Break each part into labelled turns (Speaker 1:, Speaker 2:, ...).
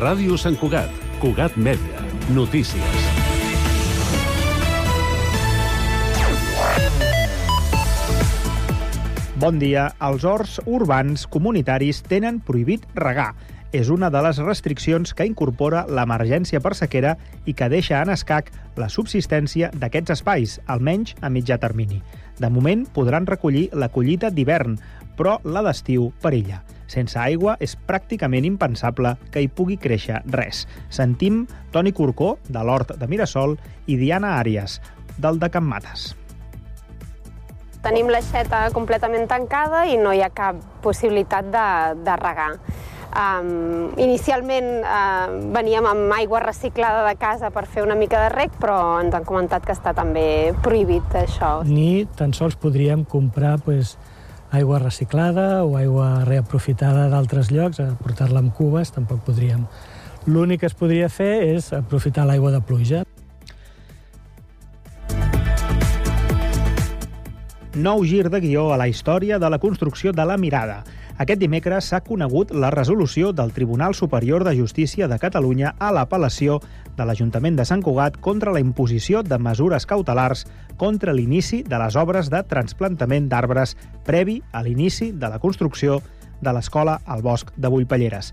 Speaker 1: Ràdio Sant Cugat, Cugat Mèdia, notícies.
Speaker 2: Bon dia. Els horts urbans comunitaris tenen prohibit regar. És una de les restriccions que incorpora l'emergència per sequera i que deixa en escac la subsistència d'aquests espais, almenys a mitjà termini. De moment podran recollir la collita d'hivern, però la d'estiu perilla. Sense aigua és pràcticament impensable que hi pugui créixer res. Sentim Toni Corcó, de l'Hort de Mirasol, i Diana Àries, del de Can Mates.
Speaker 3: Tenim l'aixeta completament tancada i no hi ha cap possibilitat de, de regar. Um, inicialment uh, veníem amb aigua reciclada de casa per fer una mica de rec, però ens han comentat que està també prohibit això.
Speaker 4: Ni tan sols podríem comprar pues, aigua reciclada o aigua reaprofitada d'altres llocs, portar-la amb cubes, tampoc podríem. L'únic que es podria fer és aprofitar l'aigua de pluja.
Speaker 2: nou gir de guió a la història de la construcció de la Mirada. Aquest dimecres s'ha conegut la resolució del Tribunal Superior de Justícia de Catalunya a l'apel·lació de l'Ajuntament de Sant Cugat contra la imposició de mesures cautelars contra l'inici de les obres de transplantament d'arbres previ a l'inici de la construcció de l'escola al bosc de Bullpelleres.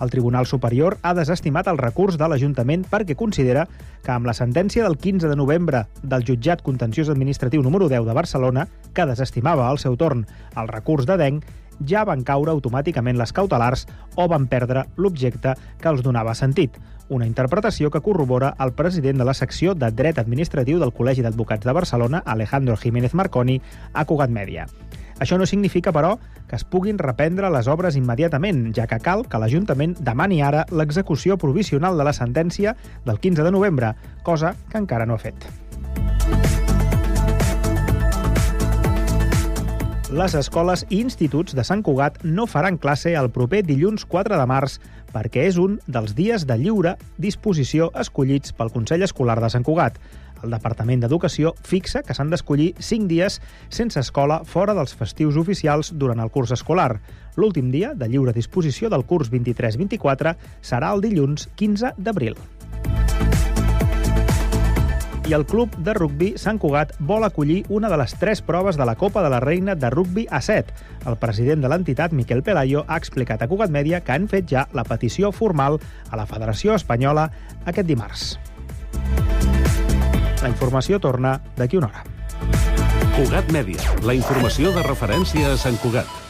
Speaker 2: El Tribunal Superior ha desestimat el recurs de l'Ajuntament perquè considera que amb la sentència del 15 de novembre del jutjat contenciós administratiu número 10 de Barcelona, que desestimava al seu torn el recurs de DENC, ja van caure automàticament les cautelars o van perdre l'objecte que els donava sentit, una interpretació que corrobora el president de la secció de Dret Administratiu del Col·legi d'Advocats de Barcelona, Alejandro Jiménez Marconi, a Cugat Mèdia. Això no significa, però, que es puguin reprendre les obres immediatament, ja que cal que l'Ajuntament demani ara l'execució provisional de la sentència del 15 de novembre, cosa que encara no ha fet. Les escoles i instituts de Sant Cugat no faran classe el proper dilluns 4 de març perquè és un dels dies de lliure disposició escollits pel Consell Escolar de Sant Cugat. El Departament d'Educació fixa que s'han d'escollir 5 dies sense escola fora dels festius oficials durant el curs escolar. L'últim dia de lliure disposició del curs 23-24 serà el dilluns 15 d'abril i el club de rugbi Sant Cugat vol acollir una de les tres proves de la Copa de la Reina de rugbi a 7. El president de l'entitat, Miquel Pelayo, ha explicat a Cugat Mèdia que han fet ja la petició formal a la Federació Espanyola aquest dimarts. La informació torna d'aquí una hora.
Speaker 1: Cugat Mèdia, la informació de referència a Sant Cugat.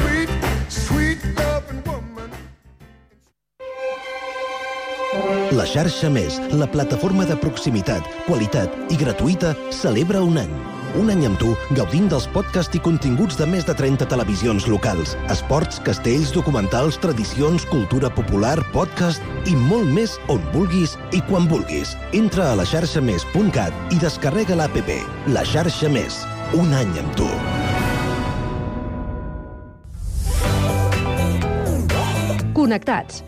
Speaker 5: La xarxa Més, la plataforma de proximitat, qualitat i gratuïta, celebra un any. Un any amb tu, gaudint dels podcasts i continguts de més de 30 televisions locals, esports, castells, documentals, tradicions, cultura popular, podcast i molt més on vulguis i quan vulguis. Entra a la xarxamés.cat i descarrega l'APP. La xarxa Més. Un any amb tu.
Speaker 6: Connectats.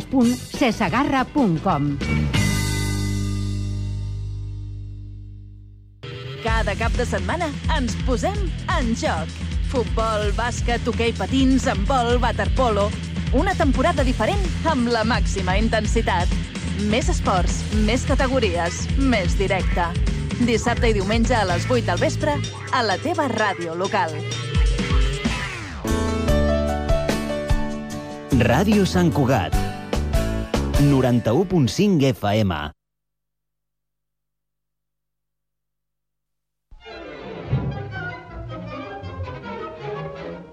Speaker 7: www.cesagarra.com.
Speaker 8: Cada cap de setmana ens posem en joc. Futbol, bàsquet, hoquei patins, handbol, waterpolo... Una temporada diferent amb la màxima intensitat. Més esports, més categories, més directe. Dissabte i diumenge a les 8 del vespre a la teva ràdio local.
Speaker 9: Ràdio Sant Cugat. 91.5 FM.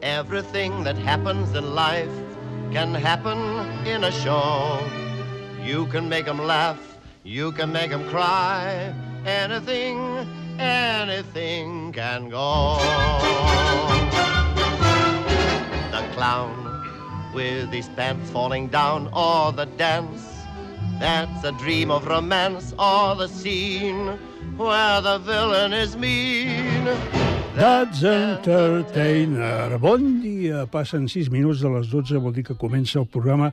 Speaker 10: Everything that happens in life can happen in a show. You can make them laugh, you can make them cry. Anything, anything can go. The clown with his pants falling down, or the dance that's a dream of romance, or the scene where the villain is mean.
Speaker 11: That's Entertainer. Bon dia. Passen 6 minuts de les 12, vol dir que comença el programa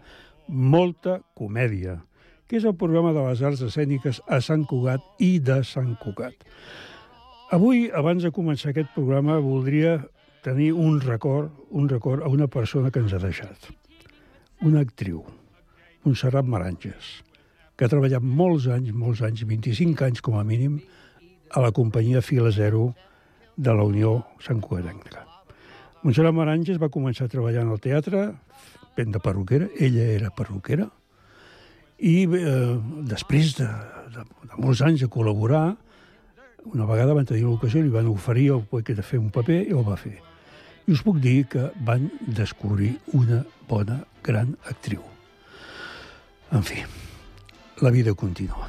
Speaker 11: Molta Comèdia, que és el programa de les arts escèniques a Sant Cugat i de Sant Cugat. Avui, abans de començar aquest programa, voldria tenir un record, un record a una persona que ens ha deixat. Una actriu, Montserrat Maranges, que ha treballat molts anys, molts anys, 25 anys com a mínim, a la companyia Fila Zero, de la Unió Sant Cugatenca. Montserrat Maranges va començar a treballar en el teatre, fent de perruquera, ella era perruquera, i eh, després de, de, de molts anys de col·laborar, una vegada van tenir l'ocasió, li van oferir el poder de fer un paper i el va fer. I us puc dir que van descobrir una bona, gran actriu. En fi, la vida continua.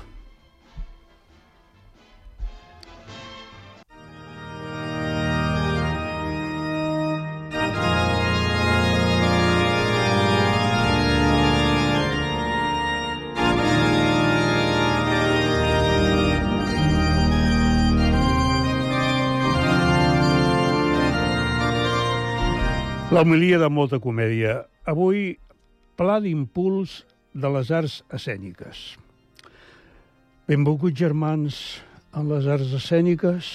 Speaker 11: La homilia de molta comèdia. Avui, pla d'impuls de les arts escèniques. Benvolguts germans en les arts escèniques,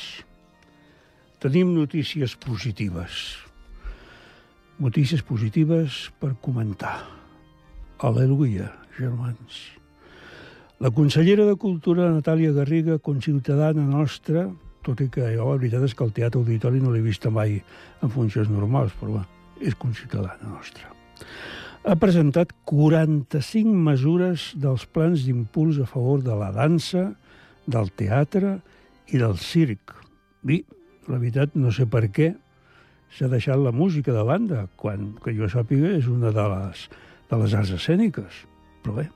Speaker 11: tenim notícies positives. Notícies positives per comentar. Aleluia, germans. La consellera de Cultura, Natàlia Garriga, conciutadana nostra, tot i que jo la veritat és que el Teatre Auditori no l'he vist mai en funcions normals, però bé, és conciutadana nostra. Ha presentat 45 mesures dels plans d'impuls a favor de la dansa, del teatre i del circ. I, la veritat, no sé per què s'ha deixat la música de banda, quan, que jo sàpiga, és una de les, de les arts escèniques. Però bé,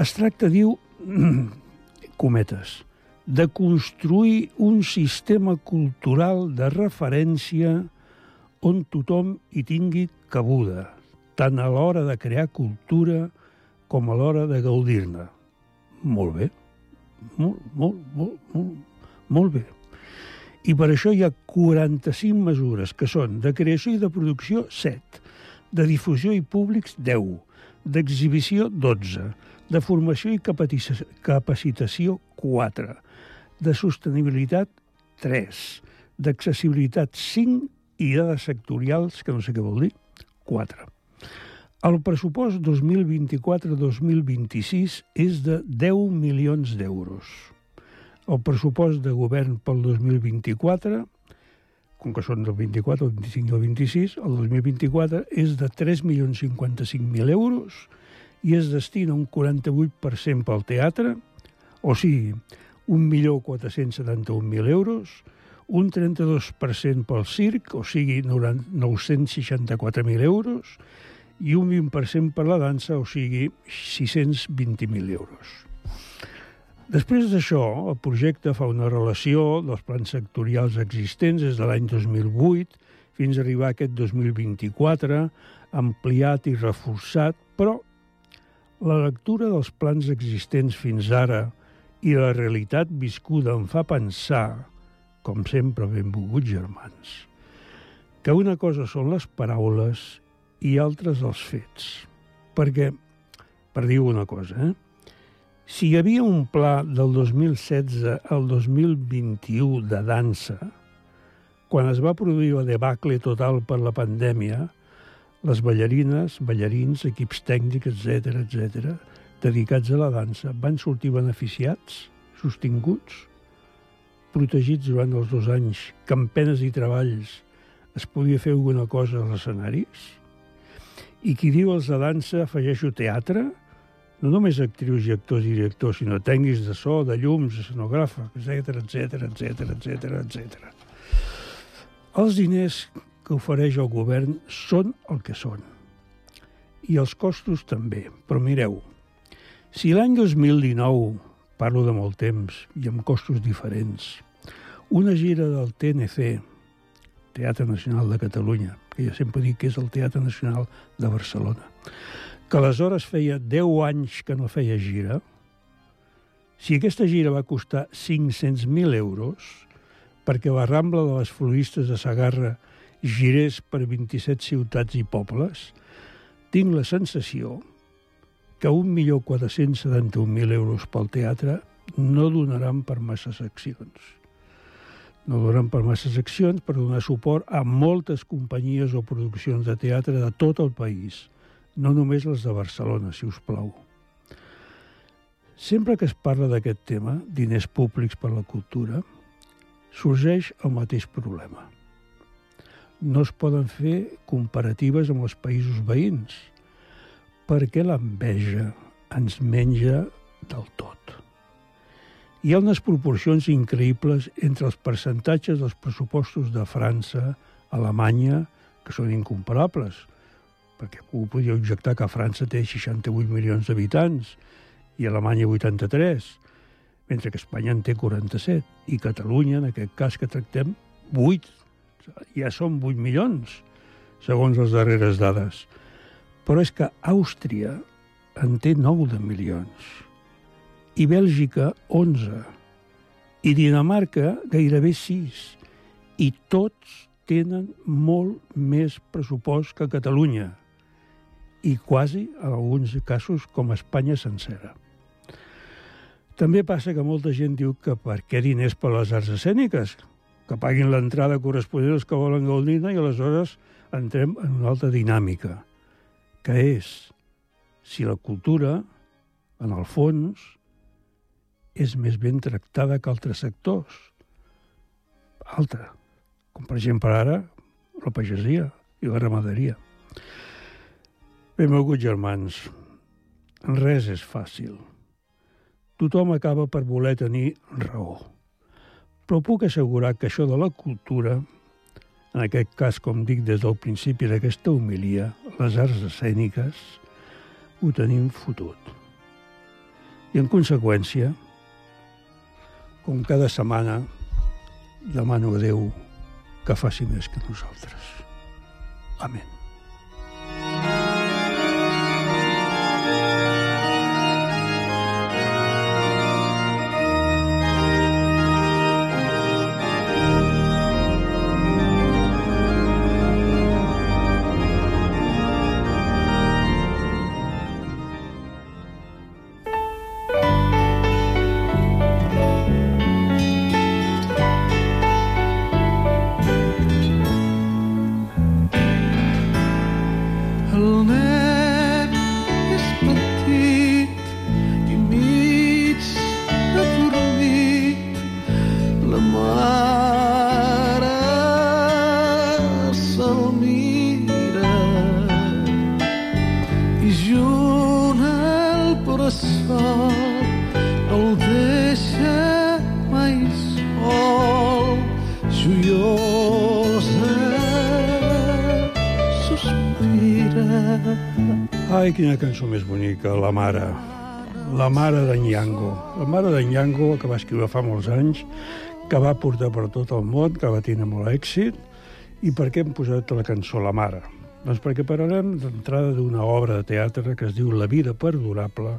Speaker 11: es tracta, diu, cometes, de construir un sistema cultural de referència on tothom hi tingui cabuda, tant a l'hora de crear cultura com a l'hora de gaudir-ne. Molt bé, molt, molt, molt, molt, molt bé. I per això hi ha 45 mesures, que són de creació i de producció 7, de difusió i públics 10, d'exhibició 12, de formació i capacitació 4, de sostenibilitat 3, d'accessibilitat 5 i dades sectorials, que no sé què vol dir, 4. El pressupost 2024-2026 és de 10 milions d'euros. El pressupost de govern pel 2024, com que són del 24, el 25 i el 26, el 2024 és de 3.055.000 euros i es destina un 48% pel teatre, o sigui, 1.471.000 euros, un 32% pel circ, o sigui, 964.000 euros, i un 20% per la dansa, o sigui, 620.000 euros. Després d'això, el projecte fa una relació dels plans sectorials existents des de l'any 2008 fins a arribar a aquest 2024, ampliat i reforçat, però la lectura dels plans existents fins ara i la realitat viscuda em fa pensar, com sempre benvolguts germans, que una cosa són les paraules i altres els fets. Perquè, per dir una cosa, eh? Si hi havia un pla del 2016 al 2021 de dansa, quan es va produir la debacle total per la pandèmia, les ballarines, ballarins, equips tècnics, etc etc, dedicats a la dansa, van sortir beneficiats, sostinguts, protegits durant els dos anys, que amb penes i treballs es podia fer alguna cosa als escenaris? I qui diu els de dansa, afegeixo teatre, no només actrius i actors i directors, sinó tècnics de so, de llums, escenogràfics, etc etc etc etc etc. Els diners que ofereix el govern són el que són. I els costos també. Però mireu, si l'any 2019, parlo de molt temps i amb costos diferents, una gira del TNC, Teatre Nacional de Catalunya, que jo sempre dic que és el Teatre Nacional de Barcelona, que aleshores feia 10 anys que no feia gira, si aquesta gira va costar 500.000 euros, perquè la Rambla de les Floristes de Sagarra girés per 27 ciutats i pobles, tinc la sensació que 1.471.000 euros pel teatre no donaran per massa seccions. No donaran per massa seccions per donar suport a moltes companyies o produccions de teatre de tot el país, no només les de Barcelona, si us plau. Sempre que es parla d'aquest tema, diners públics per la cultura, sorgeix el mateix problema. No es poden fer comparatives amb els països veïns, perquè l'enveja ens menja del tot. Hi ha unes proporcions increïbles entre els percentatges dels pressupostos de França, Alemanya, que són incomparables – perquè algú podria objectar que França té 68 milions d'habitants i Alemanya 83, mentre que Espanya en té 47, i Catalunya, en aquest cas que tractem, 8. Ja són 8 milions, segons les darreres dades. Però és que Àustria en té 9 de milions, i Bèlgica 11, i Dinamarca gairebé 6, i tots tenen molt més pressupost que Catalunya i quasi, en alguns casos, com Espanya sencera. També passa que molta gent diu que per què diners per les arts escèniques? Que paguin l'entrada corresponent als que volen gaudir i aleshores entrem en una altra dinàmica, que és si la cultura, en el fons, és més ben tractada que altres sectors. Altra, com per exemple ara la pagesia i la ramaderia. Benvolguts germans, res és fàcil. Tothom acaba per voler tenir raó. Però puc assegurar que això de la cultura, en aquest cas, com dic des del principi d'aquesta homilia, les arts escèniques, ho tenim fotut. I en conseqüència, com cada setmana, demano a Déu que faci més que nosaltres. Amén. Quina cançó més bonica, La mare. La mare d'en Yango. La mare d'en Yango, que va escriure fa molts anys, que va portar per tot el món, que va tenir molt èxit. I per què hem posat la cançó La mare? Doncs perquè parlarem d'entrada d'una obra de teatre que es diu La vida perdurable.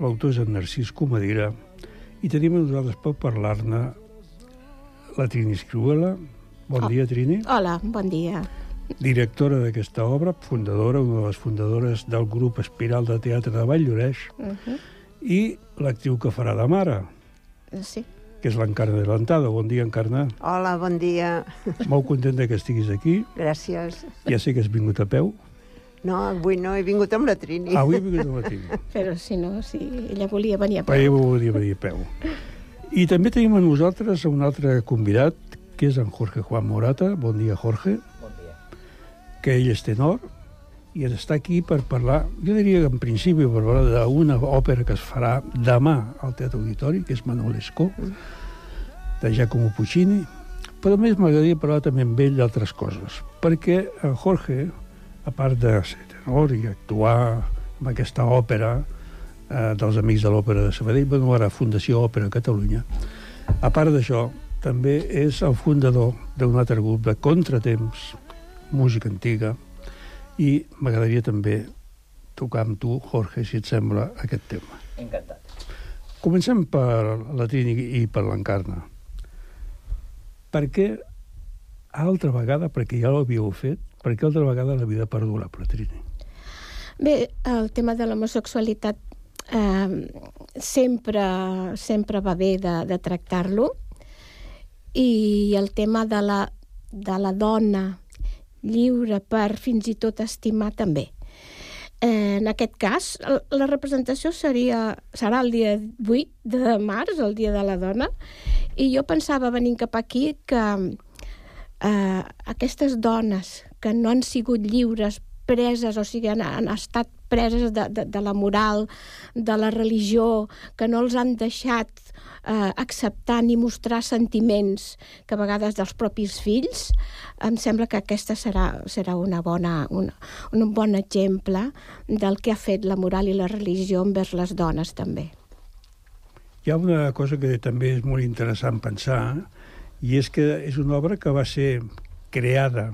Speaker 11: L'autor és en Narcís Comadira. I tenim a nosaltres per parlar-ne la Trini Escriuela. Bon
Speaker 12: Oh.
Speaker 11: dia, Trini.
Speaker 12: Hola, bon dia.
Speaker 11: Directora d'aquesta obra, fundadora, una de les fundadores del grup Espiral de Teatre de Valldoreix,
Speaker 12: Uh -huh.
Speaker 11: i l'actriu que farà de mare,
Speaker 12: Sí.
Speaker 11: que és l'Encarna Adelantada. Bon dia, Encarna.
Speaker 13: Hola, bon dia.
Speaker 11: Molt contenta que estiguis aquí.
Speaker 13: Gràcies.
Speaker 11: Ja sé que has vingut a peu.
Speaker 13: No, avui no, he vingut amb la Trini.
Speaker 11: Ah, avui he vingut amb la Trini.
Speaker 12: Però si no, si ella volia venir a
Speaker 11: Però ella volia venir a peu. I també tenim a nosaltres un altre convidat, que és en Jorge Juan Morata. Bon dia, Jorge. Que ell és tenor i està aquí per parlar, jo diria que en principi per parlar d'una òpera que es farà demà al Teatre Auditori, que és Manolesco, de Giacomo Puccini, però més m'agradaria parlar també amb ell d'altres coses, perquè en Jorge, a part de ser tenor i actuar amb aquesta òpera eh, dels Amics de l'Òpera de Sabadell, bueno, ara Fundació Òpera Catalunya, a part d'això, també és el fundador d'un altre grup de contratemps, música antiga, i m'agradaria també tocar amb tu, Jorge, si et sembla, aquest tema.
Speaker 14: Encantat.
Speaker 11: Comencem per la Trini i per l'Encarna. Per què altra vegada, perquè ja l'havíeu fet, per què altra vegada la vida perdurable, Trini?
Speaker 12: Bé, el tema de l'homosexualitat eh, sempre, sempre va bé de, de tractar-lo i el tema de la, de la dona lliure per fins i tot estimar també. Eh, en aquest cas, la representació seria, serà el dia 8 de març, el dia de la dona, i jo pensava venint cap aquí que eh, aquestes dones que no han sigut lliures preses, o sigui, han, han estat preses de, de, de la moral, de la religió, que no els han deixat eh, acceptar ni mostrar sentiments que a vegades dels propis fills, em sembla que aquesta serà, serà una bona, una, un bon exemple del que ha fet la moral i la religió envers les dones, també.
Speaker 11: Hi ha una cosa que també és molt interessant pensar, i és que és una obra que va ser creada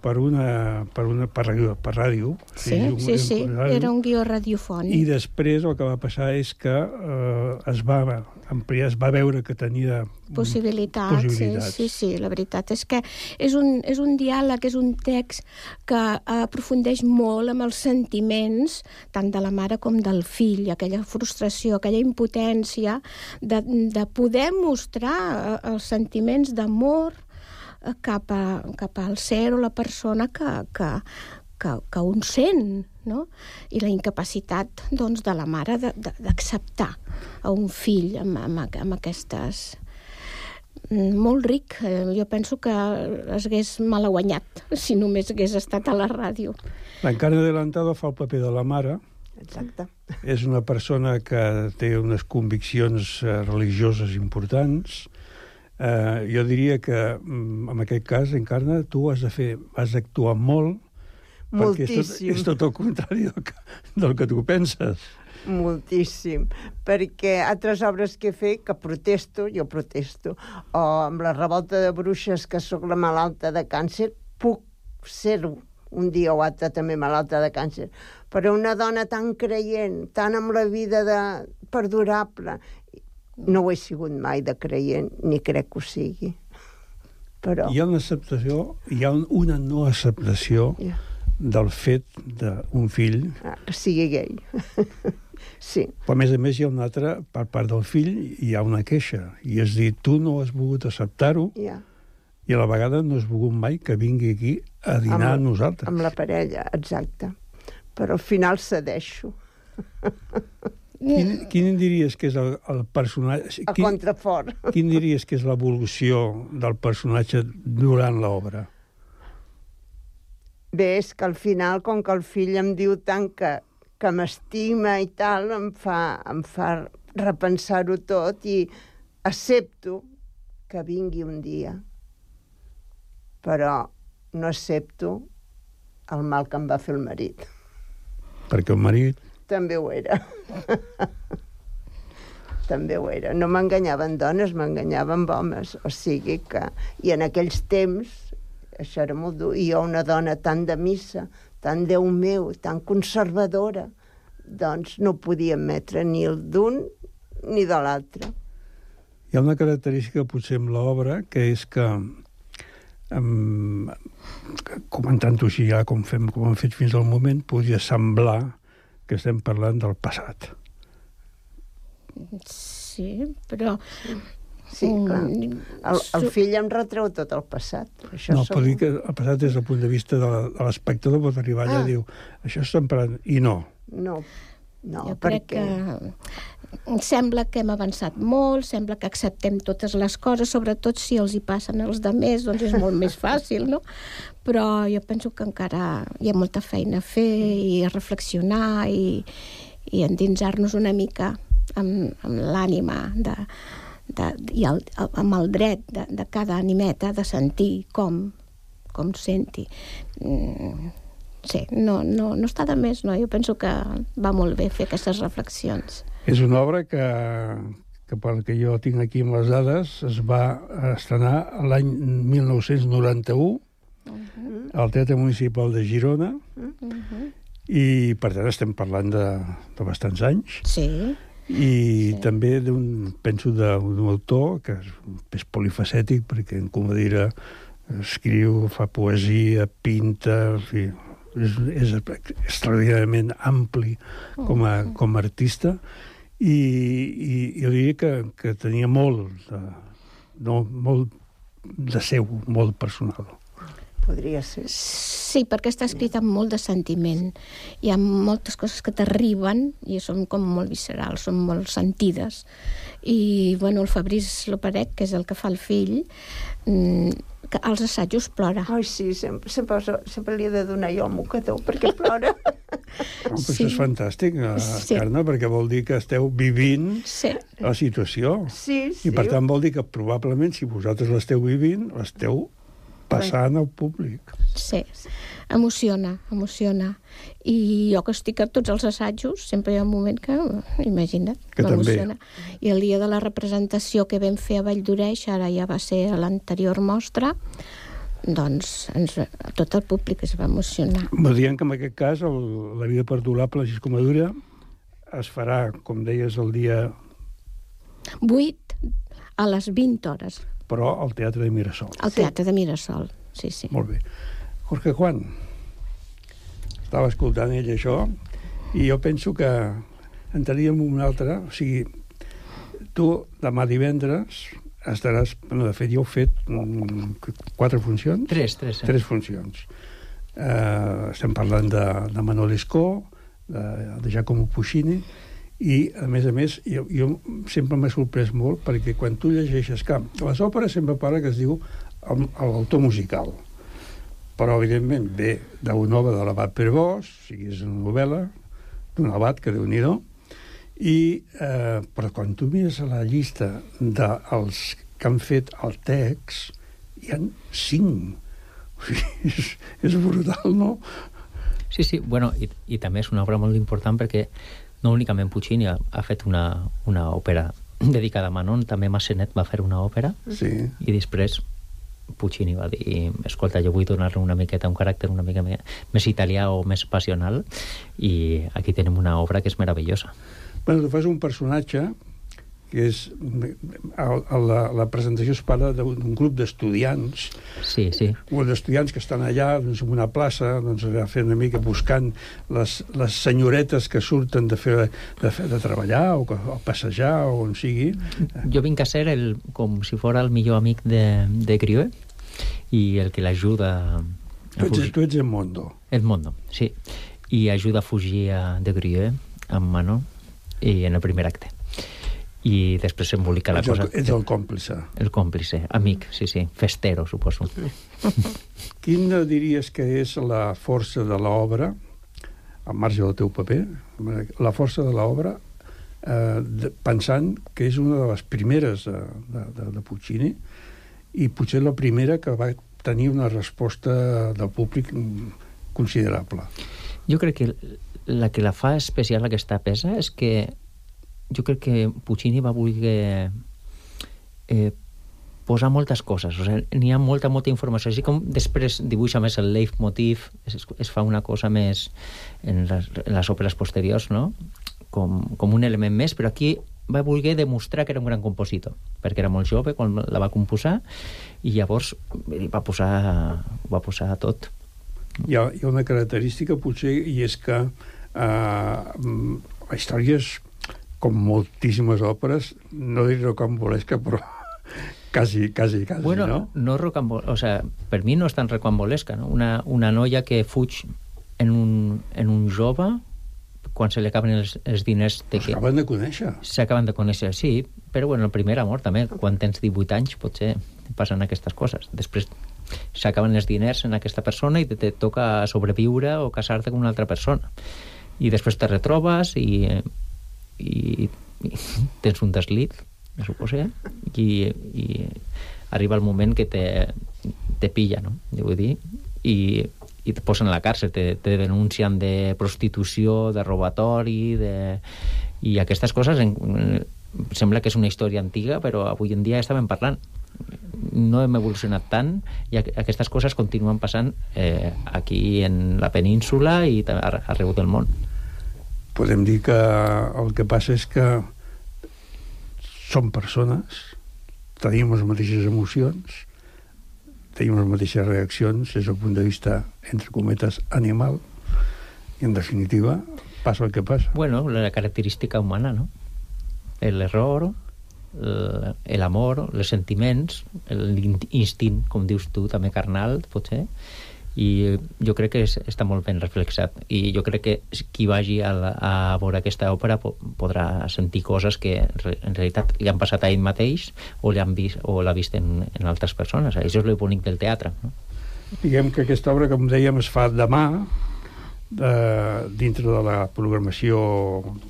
Speaker 11: per una, per una per ràdio, per ràdio
Speaker 12: Sí,
Speaker 11: un-
Speaker 12: sí, sí,
Speaker 11: ràdio,
Speaker 12: era un guió radiofònic.
Speaker 11: i després el que va passar és que eh, es va ampliar, es va veure que tenia
Speaker 12: possibilitats,
Speaker 11: possibilitats.
Speaker 12: Sí, sí, sí, la veritat és que és un, és un diàleg, és un text que aprofundeix molt amb els sentiments tant de la mare com del fill, aquella frustració, aquella impotència de, de poder mostrar eh, els sentiments d'amor cap, a, cap al ser o la persona que, que, que, que un sent, no? I la incapacitat doncs, de la mare de- de- d'acceptar a un fill amb, amb, amb aquestes... Mm, Molt ric. Eh, Jo penso que es hagués malaguanyat si només hagués estat a la ràdio.
Speaker 11: L'Encarna Adelantada fa el paper de la mare.
Speaker 13: Exacte.
Speaker 11: És una persona que té unes conviccions eh, religioses importants. Eh, jo diria que, mm, en aquest cas, Encarna, tu has de fer, has d'actuar molt, perquè és tot,
Speaker 13: Moltíssim.
Speaker 11: és tot el contrari del que, del que tu penses.
Speaker 13: Moltíssim, perquè altres obres que he fet, que protesto, jo protesto, o amb la revolta de bruixes, que sóc la malalta de càncer, puc ser-ho un dia o altre també malalta de càncer. Però una dona tan creient, tan amb la vida de perdurable, no ho he sigut mai de creient, ni crec que ho sigui. Però...
Speaker 11: Hi ha una acceptació, hi ha un- una no acceptació
Speaker 13: Ja.
Speaker 11: del fet d'un fill,
Speaker 13: Ah, que sigui gay. sí.
Speaker 11: però a més a més hi ha una altra, per part del fill, hi ha una queixa, i és dir, tu no has volgut acceptar-ho,
Speaker 13: Ja.
Speaker 11: i a la vegada no has volgut mai que vingui aquí a dinar amb, nosaltres.
Speaker 13: Amb la parella, exacte. Però al final cedeixo.
Speaker 11: Quin, quin diries que és el, el personatge...
Speaker 13: A contrafort.
Speaker 11: Quin diries que és l'evolució del personatge durant l'obra?
Speaker 13: Bé, és que al final, com que el fill em diu tant que, que m'estima i tal, em fa, em fa repensar-ho tot i accepto que vingui un dia. Però no accepto el mal que em va fer el marit.
Speaker 11: Perquè el marit...
Speaker 13: També ho era. També ho era. No m'enganyaven dones, m'enganyaven homes. O sigui que... I en aquells temps, això era molt dur. I jo, una dona tan de missa, tan Déu meu, tan conservadora, doncs no podia admetre ni el d'un ni de l'altre.
Speaker 11: Hi ha una característica potser amb l'obra, que és que um, comentant-ho així ja com, fem, com hem fet fins al moment, podria semblar que estem parlant del passat.
Speaker 12: Sí, però...
Speaker 13: Sí, clar. El, el fill em retreu tot el passat. Això
Speaker 11: no,
Speaker 13: segur.
Speaker 11: però dir que el passat des del punt de vista de l'espectador pot arribar allà
Speaker 13: Ah.
Speaker 11: i diu això estem parlant... I no.
Speaker 13: No, no,
Speaker 12: jo crec
Speaker 13: perquè...
Speaker 12: que sembla que hem avançat molt, sembla que acceptem totes les coses, sobretot si els hi passen els de més, doncs és molt més fàcil, no? Però jo penso que encara hi ha molta feina a fer i a reflexionar i, i endinsar-nos una mica amb, amb l'ànima de, de, i el, amb el dret de, de cada animeta de sentir com, com senti. Mm, sí, no, no, no està de més, no? Jo penso que va molt bé fer aquestes reflexions.
Speaker 11: És una obra que, que pel que jo tinc aquí amb les dades, es va estrenar l'any 1991 al Teatre Municipal de Girona i, per tant, estem parlant de, de bastants anys.
Speaker 12: Sí.
Speaker 11: I sí. també d'un, penso, d'un autor que és, és polifacètic, perquè en Comodira escriu, fa poesia, pinta, en fi, és, és extraordinàriament ampli com a, com a artista i, i jo diria que, que tenia molt de, no, molt de seu, molt personal.
Speaker 13: Podria ser.
Speaker 12: Sí, perquè està escrit amb molt de sentiment. Hi ha moltes coses que t'arriben i són com molt viscerals, són molt sentides. I, bueno, el Fabriç Loperec, que és el que fa el fill, mm, que als assajos plora.
Speaker 13: Ai, sí, sempre, sempre, sempre li he de donar jo el mocador perquè plora.
Speaker 11: Però sí. Això és fantàstic, eh,
Speaker 13: Sí.
Speaker 11: Carme, perquè vol dir que esteu vivint
Speaker 12: sí.
Speaker 11: la situació.
Speaker 13: Sí, sí.
Speaker 11: I per tant vol dir que probablement, si vosaltres l'esteu vivint, l'esteu passant al públic.
Speaker 12: Sí, emociona, emociona. I jo que estic a tots els assajos, sempre hi ha un moment que, imagina't, m'emociona. I el dia de la representació que vam fer a Vall d'Oreix, ara ja va ser a l'anterior mostra, doncs ens, tot el públic es va emocionar.
Speaker 11: Dient que en aquest cas el, la vida perdurable, així com a dura, es farà, com deies, el dia,
Speaker 12: 8 a les 20 hores,
Speaker 11: però al Teatre de Mirasol.
Speaker 12: al Teatre de Mirasol. Sí, sí.
Speaker 11: Molt bé. Jorge Juan, estava escoltant ell això, i jo penso que entraríem en un altre, o sigui, tu demà divendres estaràs, bueno, de fet, jo he fet quatre funcions.
Speaker 14: Tres, tres. Eh?
Speaker 11: Tres funcions. Uh, estem parlant de, de Manuel Escó, de, de Giacomo Puccini, i, a més a més, jo, jo sempre m'ha sorprès molt perquè quan tu llegeixes... Que a les òperes sempre parla que es diu l'autor musical, però, evidentment, ve d'una obra de l'abat Perbós, o sigui, és una novel·la d'un abat que déu nhi i, eh, però quan tu mires a la llista dels que han fet el text, hi han cinc. O sigui, és, és brutal, no?
Speaker 14: Sí, sí, bueno, i, i també és una obra molt important perquè no únicament Puccini ha, ha fet una, una òpera dedicada a Manon, també Massenet va fer una òpera
Speaker 11: sí.
Speaker 14: i després Puccini va dir escolta, jo vull donar-li una miqueta un caràcter una mica més italià o més passional i aquí tenim una obra que és meravellosa.
Speaker 11: Bueno, tu fas un personatge que és... A, a la, la presentació es parla d'un grup d'estudiants
Speaker 14: sí, sí.
Speaker 11: o d'estudiants que estan allà doncs, en una plaça doncs, fent una mica buscant les, les senyoretes que surten de, fer, de, fer, de treballar o, o passejar o on sigui
Speaker 14: jo vinc a ser el, com si fora el millor amic de, de Grieux i el que l'ajuda
Speaker 11: tu ets, tu ets Edmondo
Speaker 14: Edmondo, sí. I ajuda a fugir a de Grieux amb Manon i en el primer acte. I després s'embolica la cosa...
Speaker 11: ets el còmplice
Speaker 14: El còmplice, amic, sí, sí. Festero, suposo.
Speaker 11: Quina diries que és la força de l'obra, al marge del teu paper, la força de l'obra, eh, de- pensant que és una de les primeres de, de, de, de Puccini i potser la primera que va tenir una resposta del públic considerable.
Speaker 14: Jo crec que la que la fa especial aquesta peça és que jo crec que Puccini va voler eh, posar moltes coses, o sigui, n'hi ha molta, molta informació, així com després dibuixa més el leitmotiv, es, es fa una cosa més en les, en les òperes posteriors, no? Com, com un element més, però aquí va voler demostrar que era un gran compositor, perquè era molt jove quan la va composar i llavors va posar, va posar tot.
Speaker 11: Hi ha, hi ha una característica, potser, i és que eh, la història és, com moltíssimes òperes, no diré rocambolesca, però quasi, quasi, quasi,
Speaker 14: bueno,
Speaker 11: no?
Speaker 14: no rocambol... O sea, per mi no és tan rocambolesca, no? Una, una noia que fuig en un, en un jove quan se li acaben els, els diners... De que...
Speaker 11: S'acaben de conèixer.
Speaker 14: S'acaben de conèixer, sí, però bueno, el primer amor també, quan tens 18 anys potser passen aquestes coses. Després s'acaben els diners en aquesta persona i te, te toca sobreviure o casar-te amb una altra persona. I després te retrobes i, i, i tens un deslit, me suposa, i, i arriba el moment que te, te pilla, no? Vull dir, i, i te posen a la càrcel, te, te denuncien de prostitució, de robatori, de... i aquestes coses en, sembla que és una història antiga, però avui en dia estàvem parlant no hem evolucionat tant i aquestes coses continuen passant eh, aquí en la península i arreu del món.
Speaker 11: Podem dir que el que passa és que som persones, tenim les mateixes emocions, tenim les mateixes reaccions des del punt de vista, entre cometes, animal, i en definitiva passa el que passa.
Speaker 14: Bueno, la característica humana, no? L'error, l'amor, els sentiments, l'instint, com dius tu, també carnal, potser, i jo crec que és, està molt ben reflexat. I jo crec que qui vagi a, la, a veure aquesta òpera po podrà sentir coses que en realitat li han passat a ell mateix o l'ha vist, o vist en, en altres persones. Això és el bonic del teatre no?
Speaker 11: diguem que aquesta obra com dèiem es fa demà de, dintre de la programació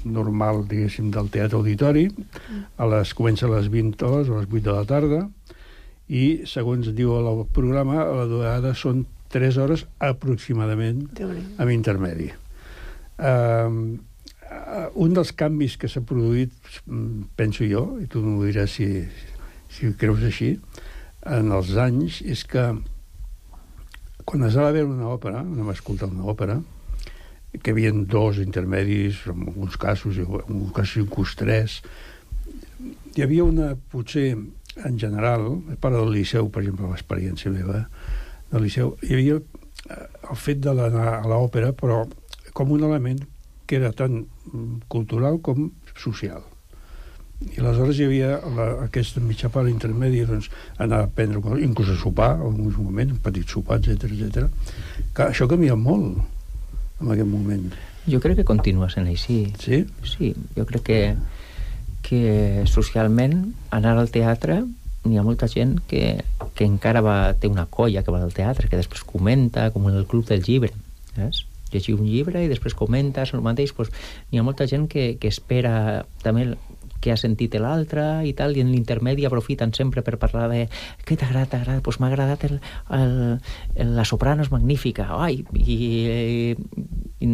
Speaker 11: normal diguéssim del Teatre Auditori. A les, comença a les 20 hores a les 8 de la tarda i segons diu el programa la durada són 3 hores aproximadament amb intermedi. Uh, un dels canvis que s'ha produït, penso jo, i tu m'ho diràs si, si ho creus així, en els anys, és que quan es va veure una òpera, anem a escoltar una òpera, que hi havia dos intermedis, en alguns casos, en alguns casos inclús tres, hi havia una, potser, en general, part del Liceu, per exemple, l'experiència meva, del Liceu, hi havia eh, el fet de l'anar a l'òpera, però com un element que era tant cultural com social. I aleshores hi havia la, aquesta mitja part intermèdia, doncs, anar a prendre, inclús a sopar, en alguns moments, un petit sopar, etc etc. Que això canvia molt en aquest moment.
Speaker 14: Jo crec que continua sent així.
Speaker 11: Sí?
Speaker 14: Sí, jo crec que, que socialment anar al teatre n'hi ha molta gent que, que encara va, té una colla que va al teatre, que després comenta, com en el club del llibre, saps? Llegir un llibre i després comentes el mateix, doncs, n'hi ha molta gent que, que espera també que ha sentit l'altre i tal, i en l'intermedi aprofiten sempre per parlar de què t'agrada, t'agrada, doncs m'ha agradat el, el, el, la soprano és magnífica, ai, i, i, i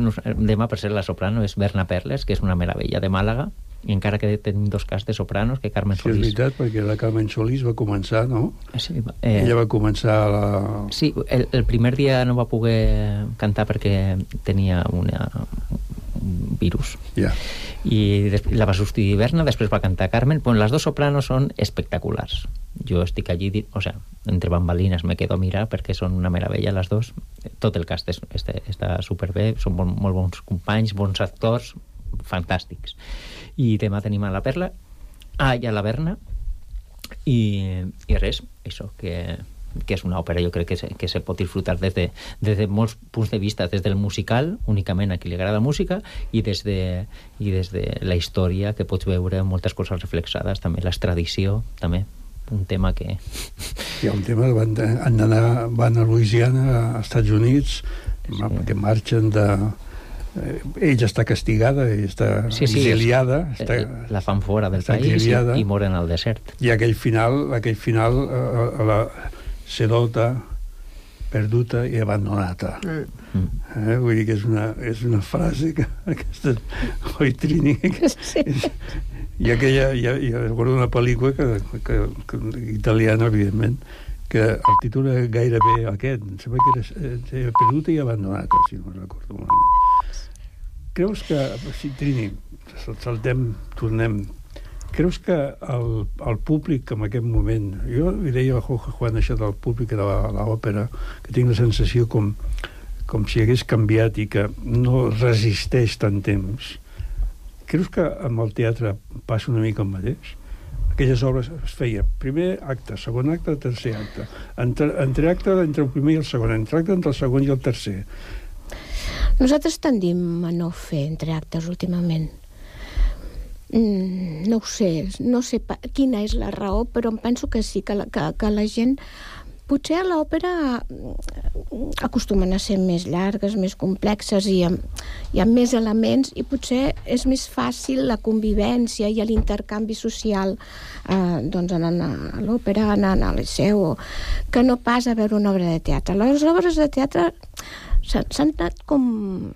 Speaker 14: demà per ser la soprano és Berna Perles, que és una meravella de Màlaga, i encara que tenim dos cas de sopranos, que Carmen Solís...
Speaker 11: Sí, és veritat, perquè la Carmen Solís va començar, no?
Speaker 14: Sí, eh,
Speaker 11: Ella va començar la...
Speaker 14: Sí, el, el primer dia no va poder cantar perquè tenia una, un virus.
Speaker 11: Ja.
Speaker 14: I la va substituir Berna, després va cantar Carmen. Bueno, les dos sopranos són espectaculars. Jo estic allí, o sea, entre bambalines me quedo a mirar perquè són una meravella les dos. Tot el cast és, està, està superbé, són molt, molt bons companys, bons actors, fantàstics i demà tenim a la Perla ah, i a la Berna i, i res, això que, que és una òpera jo crec que se, que se pot disfrutar des de, des de molts punts de vista des del musical, únicament a qui li agrada la música i des de, i des de la història que pots veure moltes coses reflexades també l'extradició també un tema que...
Speaker 11: Hi ha un tema, van, han d'anar van a Louisiana, als Estats Units, sí. que marxen de, ella està castigada, ella està sí, sí, exiliada.
Speaker 14: És,
Speaker 11: està,
Speaker 14: eh, la fan fora del país exiliada, i, i moren al desert.
Speaker 11: I aquell final, aquell final eh, la sedota perduta i abandonata.
Speaker 13: Mm.
Speaker 11: Eh? Vull dir que és una, és una frase que aquesta... Oi, Trini?
Speaker 12: Sí.
Speaker 11: I aquella... Hi ha, hi ha recordo una pel·lícula que, que, que, italiana, evidentment, que el títol gairebé aquest, em sembla que era, eh, era perduta i abandonata, si no recordo malament. Creus que, si Trini, saltem, tornem Creus que el, el públic en aquest moment... Jo li deia a Jorge Juan això del públic de l'òpera, que tinc la sensació com, com si hagués canviat i que no resisteix tant temps. Creus que amb el teatre passa una mica el mateix? Aquelles obres es feia primer acte, segon acte, tercer acte. Entre, entre acte entre el primer i el segon, entre acte entre el segon i el tercer.
Speaker 12: Nosaltres tendim a no fer entreactes últimament. Mm, no ho sé, no sé quina és la raó, però em penso que sí, que la, que, que la gent potser a l'òpera mm, acostumen a ser més llargues, més complexes i amb, i amb més elements i potser és més fàcil la convivència i l'intercanvi social eh, doncs anant a l'òpera, anant al liceu que no pas a veure una obra de teatre les obres de teatre s'han anat com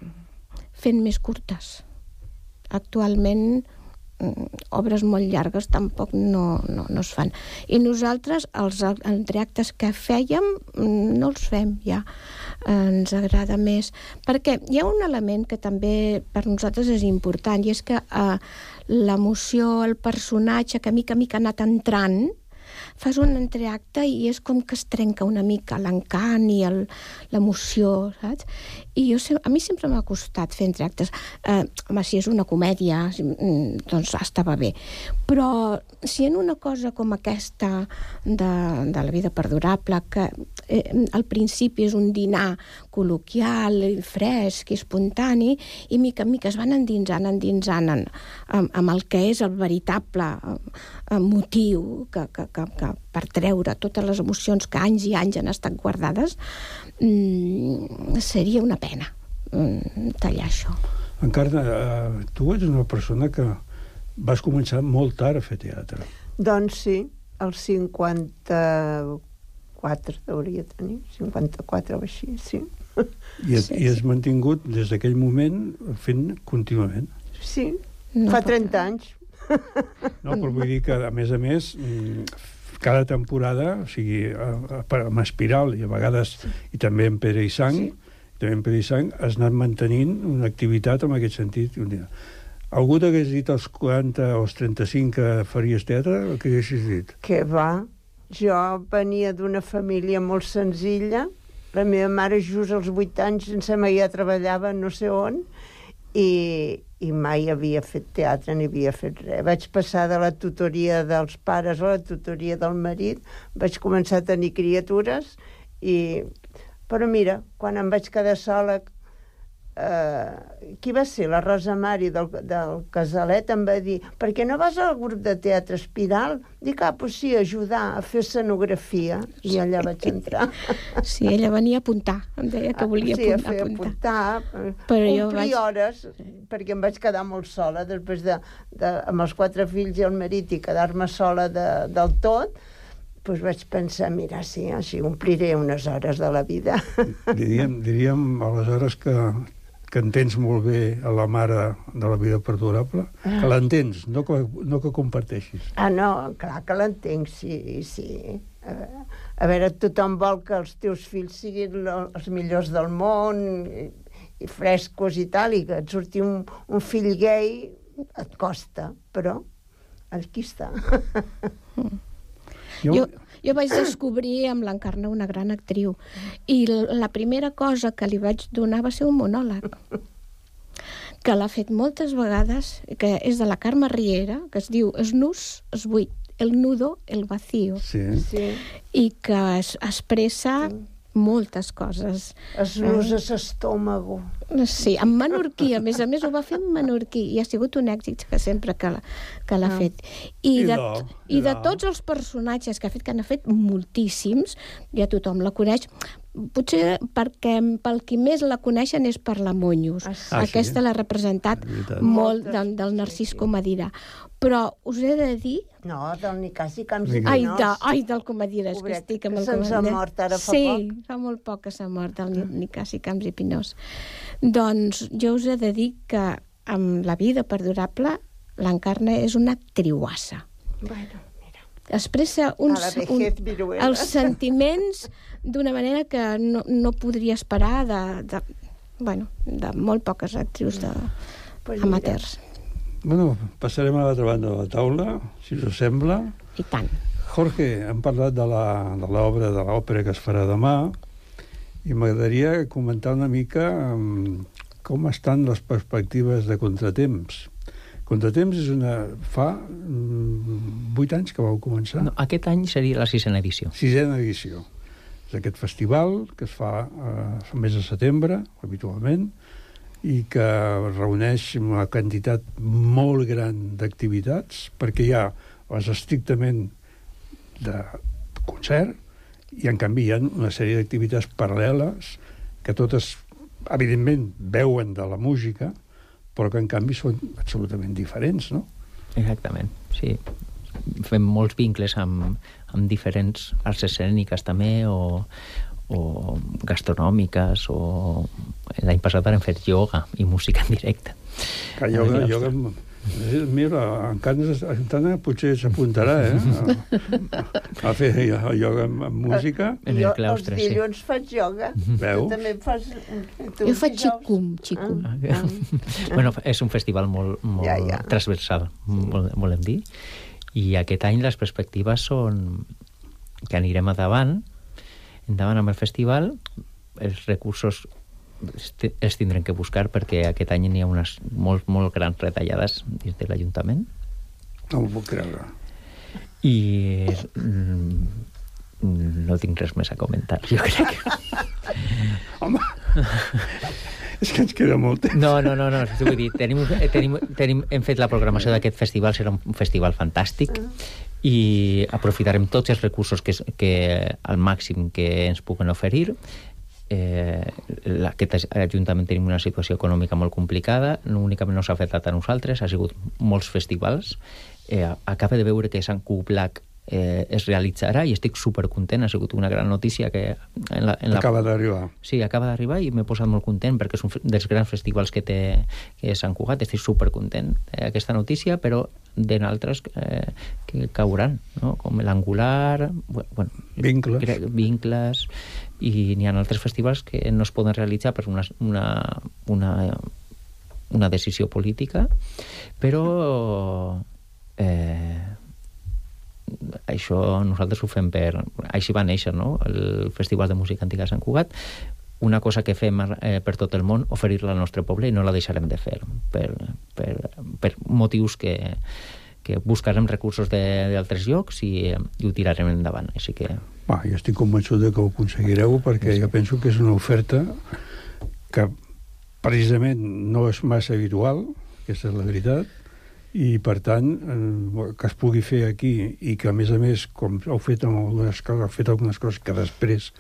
Speaker 12: fent més curtes actualment Mm, obres molt llargues tampoc no, no, no es fan. I nosaltres, els entreactes que fèiem, mm, no els fem ja. Ens agrada més. Perquè hi ha un element que també per nosaltres és important, i és que eh, l'emoció, el personatge que mica a mica ha anat entrant, fas un entreacte i és com que es trenca una mica l'encant i l'emoció, saps? I jo, a mi sempre m'ha costat fer entreactes. Eh, home, si és una comèdia, mm, doncs estava bé. Però si en una cosa com aquesta de, de la vida perdurable, que eh, al principi és un dinar col·loquial, fresc i espontani, i mica en mica es van endinsant, endinsant en, amb, amb el que és el veritable eh, motiu que, que, que, que per treure totes les emocions que anys i anys han estat guardades, mm, seria una pena mm, tallar això.
Speaker 11: Encara, eh, tu ets una persona que vas començar molt tard a fer teatre.
Speaker 13: Doncs sí, als 54 hauria de tenir, 54 o així, sí.
Speaker 11: I, sí, i has mantingut des d'aquell moment fent contínuament.
Speaker 13: Sí, no fa 30 anys.
Speaker 11: No, però vull dir que, a més a més, mm, cada temporada, o sigui, amb Espiral i a vegades, i també en Pere i Sang, sí. també en Pere i Sang, has anat mantenint una activitat en aquest sentit. Algú t'hagués dit als 40 o als 35 que faries teatre? Què haguessis dit?
Speaker 13: Que va. Jo venia d'una família molt senzilla. La meva mare just als 8 anys, em sembla, ja treballava no sé on, i, i mai havia fet teatre ni havia fet res. Vaig passar de la tutoria dels pares a la tutoria del marit, vaig començar a tenir criatures i... Però mira, quan em vaig quedar sola eh, qui va ser? La Rosa Mari del, del Casalet em va dir per què no vas al grup de teatre Espiral? Dic, ah, pues sí, ajudar a fer escenografia. I allà vaig entrar.
Speaker 12: Sí, ella venia a apuntar. Em deia que volia
Speaker 13: sí,
Speaker 12: apuntar.
Speaker 13: Sí, a fer apuntar.
Speaker 12: Eh, Però jo vaig...
Speaker 13: hores, perquè em vaig quedar molt sola després de, de, amb els quatre fills i el marit i quedar-me sola de, del tot, doncs vaig pensar, mira, sí, així ompliré unes hores de la vida.
Speaker 11: Diríem, diríem aleshores que que entens molt bé a la mare de la vida perdurable, ah. que l'entens, no, que, no que comparteixis.
Speaker 13: Ah, no, clar que l'entenc, sí, sí. A veure, a veure, tothom vol que els teus fills siguin els millors del món i, i frescos i tal, i que et surti un, un fill gay et costa, però aquí està.
Speaker 12: Jo, jo, jo vaig descobrir amb l'Encarna una gran actriu i la primera cosa que li vaig donar va ser un monòleg que l'ha fet moltes vegades, que és de la Carme Riera, que es diu Esnús, es buit, el nudo, el vacío.
Speaker 11: Sí.
Speaker 13: sí.
Speaker 12: I que es expressa sí moltes coses.
Speaker 13: Es nus eh? estómago.
Speaker 12: Sí, en menorquí, a més a més ho va fer en menorquí i ha sigut un èxit que sempre que l'ha que ah. fet. I, I, de, i, i de tots els personatges que ha fet, que n'ha fet moltíssims, ja tothom la coneix, potser perquè pel qui més la coneixen és per la Monyos.
Speaker 13: Ah, sí?
Speaker 12: Aquesta l'ha representat
Speaker 13: veritat.
Speaker 12: molt del, del Narcís Comadira. Però us he de dir...
Speaker 13: No, del Nicasi Camps i
Speaker 12: Ai, de, ai, del Comadires, que
Speaker 13: Pobret,
Speaker 12: estic amb
Speaker 13: que
Speaker 12: el
Speaker 13: se'ns ha
Speaker 12: Comadires.
Speaker 13: mort ara fa
Speaker 12: sí,
Speaker 13: poc.
Speaker 12: fa molt poc que s'ha mort el Ni- Nicasi Camps i Pinós. Doncs jo us he de dir que amb la vida perdurable l'Encarna és una actriuassa.
Speaker 13: Bueno,
Speaker 12: Expressa uns,
Speaker 13: viruela.
Speaker 12: els sentiments d'una manera que no, no podria esperar de, de, bueno, de molt poques actrius de,
Speaker 13: Pues
Speaker 12: amateurs.
Speaker 11: Bueno, passarem a l'altra banda de la taula, si us sembla.
Speaker 12: I tant.
Speaker 11: Jorge, hem parlat de la- de l'obra, de l'òpera que es farà demà, i m'agradaria comentar una mica um, com estan les perspectives de Contratemps. Contratemps és una... fa mm, vuit anys que vau començar.
Speaker 14: No, aquest any seria la sisena edició.
Speaker 11: Sisena edició. És aquest festival que es fa eh, mes de setembre, habitualment, i que reuneix una quantitat molt gran d'activitats, perquè hi ha les estrictament de concert, i en canvi hi ha una sèrie d'activitats paral·leles que totes, evidentment, veuen de la música, però que en canvi són absolutament diferents, no?
Speaker 14: Exactament, sí. Fem molts vincles amb, amb diferents arts escèniques també, o, o gastronòmiques, o l'any passat vam fer ioga i música en directe.
Speaker 11: Que ioga, ioga... Mira, en Carles Santana potser s'apuntarà, eh? A, a fer ioga amb, amb música.
Speaker 13: Jo els dilluns faig ioga.
Speaker 11: Veu?
Speaker 13: Tu també fas... Tu
Speaker 12: Jo faig xicum, xicum.
Speaker 13: Ah,
Speaker 14: bueno, és un festival molt, molt
Speaker 13: Ja,
Speaker 14: ja,
Speaker 13: ja.
Speaker 14: ja. transversal, vol- volem dir. I aquest any les perspectives són que anirem endavant, endavant amb el festival, els recursos els ti- els tindrem que buscar perquè aquest any n'hi ha unes molt, molt grans retallades dins de l'Ajuntament
Speaker 11: No m'ho puc creure.
Speaker 14: i mm, no tinc res més a comentar, jo crec.
Speaker 11: Home, és que ens queda molt temps.
Speaker 14: No, no, no, no vull dir, tenim, tenim, tenim, hem fet la programació d'aquest festival, serà un festival fantàstic i aprofitarem tots els recursos que, que al màxim que ens puguen oferir. Eh, aquest Ajuntament tenim una situació econòmica molt complicada, no únicament no s'ha afectat a nosaltres, ha sigut molts festivals. Eh, acaba de veure que Sant Black eh, es realitzarà i estic supercontent, ha sigut una gran notícia que en la, en la,
Speaker 11: Acaba d'arribar.
Speaker 14: Sí, acaba d'arribar i m'he posat molt content perquè és un dels grans festivals que té que és Sant Cugat. Estic supercontent d'aquesta notícia, però de d'altres eh, que cauran, no? com l'Angular, bu- bueno,
Speaker 11: Vincles.
Speaker 14: vincles, i n'hi ha altres festivals que no es poden realitzar per una, una, una, una decisió política, però eh, això nosaltres ho fem per... Així va néixer, no?, el Festival de Música Antiga de Sant Cugat, una cosa que fem eh, per tot el món, oferir-la al nostre poble i no la deixarem de fer per, per, per motius que, que buscarem recursos d'altres llocs i, i ho tirarem endavant. Així que
Speaker 11: Va, jo estic convençut que ho aconseguireu perquè jo penso que és una oferta que precisament no és massa habitual, aquesta és la veritat, i per tant eh, que es pugui fer aquí i que a més a més com heu fet amb algunes coses, heu fet algunes coses que després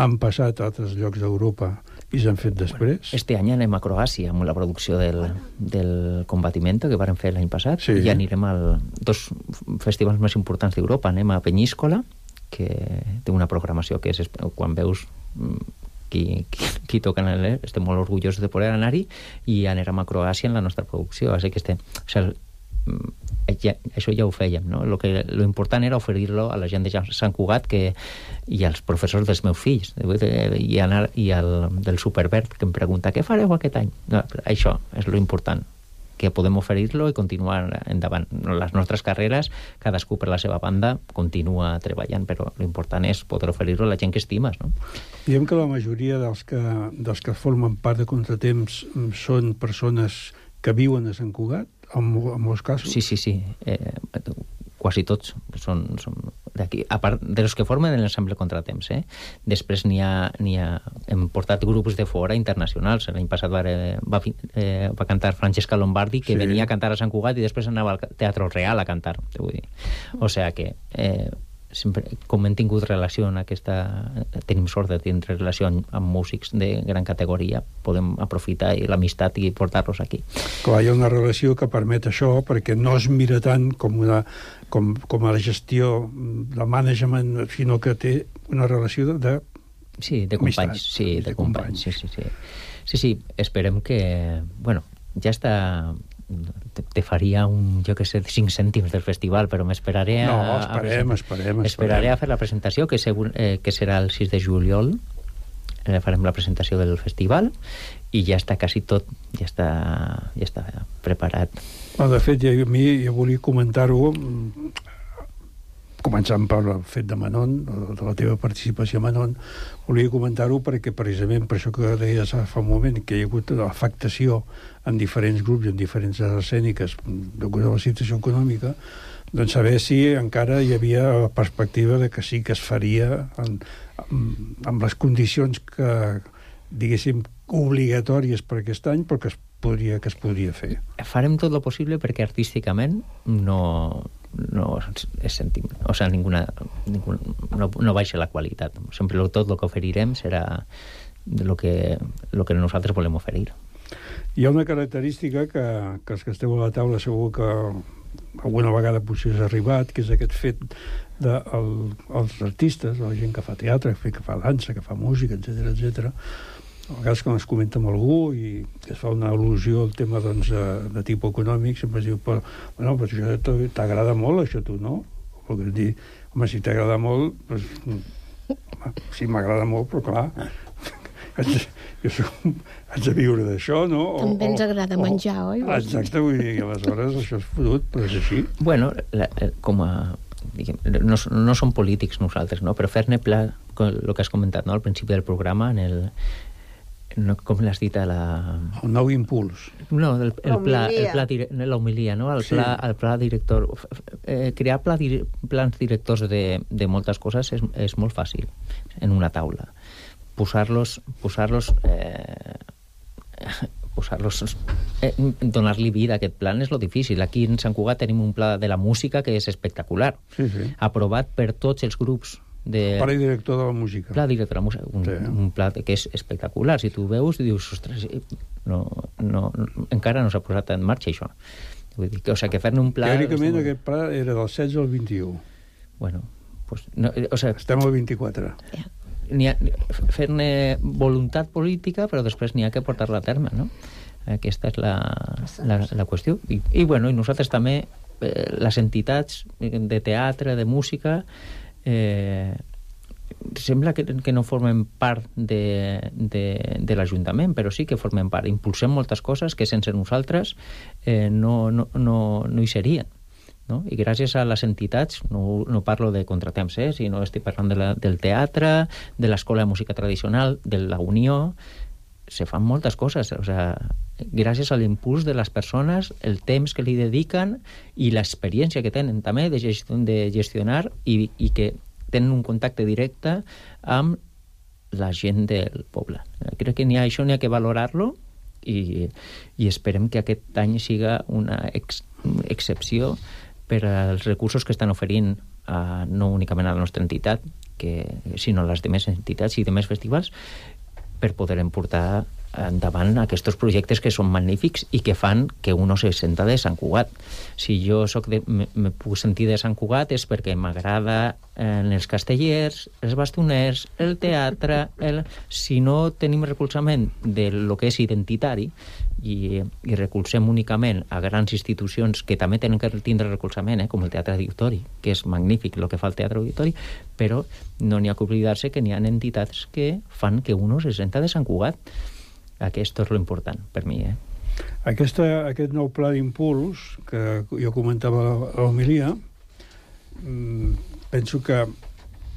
Speaker 11: han passat a altres llocs d'Europa i s'han fet després.
Speaker 14: este any anem a Croàcia amb la producció del, del Combatimento que varen fer l'any passat
Speaker 11: Sí.
Speaker 14: i anirem al dos festivals més importants d'Europa. Anem a Penyíscola, que té una programació que és quan veus mm, qui, qui, qui toca en el estem molt orgullosos de poder anar-hi i anirem a Croàcia en la nostra producció. Així que este, o sigui, ja, això ja ho fèiem, no? Lo, que, lo important era oferir-lo a la gent de Sant Cugat que, i als professors dels meus fills de, i, anar, i al, del Supervert que em pregunta què fareu aquest any? No, això és lo important que podem oferir-lo i continuar endavant. Les nostres carreres, cadascú per la seva banda, continua treballant, però l'important és poder oferir-lo a la gent que estimes, no?
Speaker 11: Diem que la majoria dels que, dels que formen part de Contratemps mm, són persones que viuen a Sant Cugat, en, en molts casos.
Speaker 14: Sí, sí, sí. Eh, quasi tots són, són d'aquí. A part de los que formen l'ensemble Contratemps, eh? Després n'hi ha, ha... Hem portat grups de fora internacionals. L'any passat va, va, eh, va cantar Francesca Lombardi, que
Speaker 11: Sí.
Speaker 14: venia a cantar a Sant Cugat i després anava al Teatre Real a cantar, vull dir. O sea que eh, sempre, com hem tingut relació en aquesta... Tenim sort de tindre relació amb, músics de gran categoria, podem aprofitar l'amistat i portar-los aquí.
Speaker 11: Clar, hi ha una relació que permet això, perquè no es mira tant com, una, com, com a la gestió de management, sinó que té una relació de, de
Speaker 14: Sí, de companys, sí, de, de companys, sí, sí, sí. Sí, sí, esperem que... Bueno, ja està te, te faria un, jo que sé, 5 cèntims del festival, però m'esperaré
Speaker 11: a... No, esperem, a, esperem, esperem.
Speaker 14: Esperaré a fer la presentació, que, segur, eh, que serà el 6 de juliol. Eh, farem la presentació del festival i ja està quasi tot, ja està, ja està preparat.
Speaker 11: No, de fet, ja, a mi jo volia comentar-ho començant per el fet de Manon, de la teva participació a Manon, volia comentar-ho perquè precisament per això que deies fa un moment, que hi ha hagut afectació en diferents grups, en diferents escèniques, a la situació econòmica, doncs saber si encara hi havia la perspectiva de que sí que es faria en, en, amb les condicions que, diguéssim, obligatòries per aquest any, però que es podria, que es podria fer.
Speaker 14: Farem tot el possible perquè artísticament no, no es sentim, o sea, ninguna, ninguna no, no baixa la qualitat. Sempre lo, tot el que oferirem serà lo que, lo que nosaltres volem oferir.
Speaker 11: Hi ha una característica que, que els que esteu a la taula segur que alguna vegada potser has arribat, que és aquest fet de el, els artistes, la gent que fa teatre, que fa dansa, que fa música, etc etc a vegades quan es comenta amb algú i es fa una al·lusió al tema doncs, de, de tipus econòmic, sempre es diu, però, bueno, però això t'agrada molt, això tu, no? Perquè dir, home, si t'agrada molt, doncs, home, sí, m'agrada molt, però clar, haig de, jo soc, haig de viure d'això, no?
Speaker 12: O, També ens agrada o, menjar, oi?
Speaker 11: Exacte, vull dir, aleshores això és fotut, però és així.
Speaker 14: Bueno, la, com a diguem, no, no som polítics nosaltres, no? però fer-ne pla, el que has comentat no? al principi del programa, en el, no, com l'has dit a la...
Speaker 11: El nou impuls.
Speaker 14: No, el, el pla, el pla l'humilia, no? El pla, sí. el pla director. Eh, crear pla, plans directors de, de moltes coses és, és molt fàcil en una taula. Posar-los posar-los eh, posar-los eh, donar-li vida a aquest plan és lo difícil. Aquí en Sant Cugat tenim un pla de la música que és espectacular.
Speaker 11: Sí, sí.
Speaker 14: Aprovat per tots els grups de...
Speaker 11: Pla director de la música.
Speaker 14: Pla director de la música, un, sí. un pla que és espectacular. Si tu veus i dius, ostres, eh, no, no, no, encara no s'ha posat en marxa això. Vull dir que, o sigui, que fer-ne un pla...
Speaker 11: Teòricament estem... aquest pla era del 16 al 21.
Speaker 14: Bueno, pues, no, eh, o sigui,
Speaker 11: Estem al 24.
Speaker 14: Yeah. Fer-ne voluntat política, però després n'hi ha que portar-la a terme, no? Aquesta és la, la, la qüestió. I, I, bueno, i nosaltres també, eh, les entitats de teatre, de música, eh, sembla que, que no formem part de, de, de l'Ajuntament, però sí que formem part. Impulsem moltes coses que sense nosaltres eh, no, no, no, no hi serien. No? I gràcies a les entitats, no, no parlo de contratemps, eh, sinó estic parlant de la, del teatre, de l'Escola de Música Tradicional, de la Unió, se fan moltes coses. O sea, gràcies a l'impuls de les persones, el temps que li dediquen i l'experiència que tenen també de, gestionar i, i que tenen un contacte directe amb la gent del poble. Crec que ha, això n'hi ha que valorar-lo i, i esperem que aquest any siga una ex, excepció per als recursos que estan oferint a, no únicament a la nostra entitat, que, sinó a les demés entitats i demés festivals, per poder portar endavant aquests projectes que són magnífics i que fan que uno se senta de Sant Cugat. Si jo soc de, me, me puc sentir de Sant Cugat és perquè m'agrada eh, els castellers, els bastoners, el teatre... El... Si no tenim recolzament de lo que és identitari, i, i recolzem únicament a grans institucions que també tenen que tindre recolzament, eh, com el Teatre Auditori, que és magnífic el que fa el Teatre Auditori, però no n'hi ha que oblidar-se que n'hi ha entitats que fan que uno se senta de Sant Cugat. Aquest és lo important per mi, eh?
Speaker 11: Aquesta, aquest nou pla d'impuls que jo comentava a l'homilia, mm, penso que,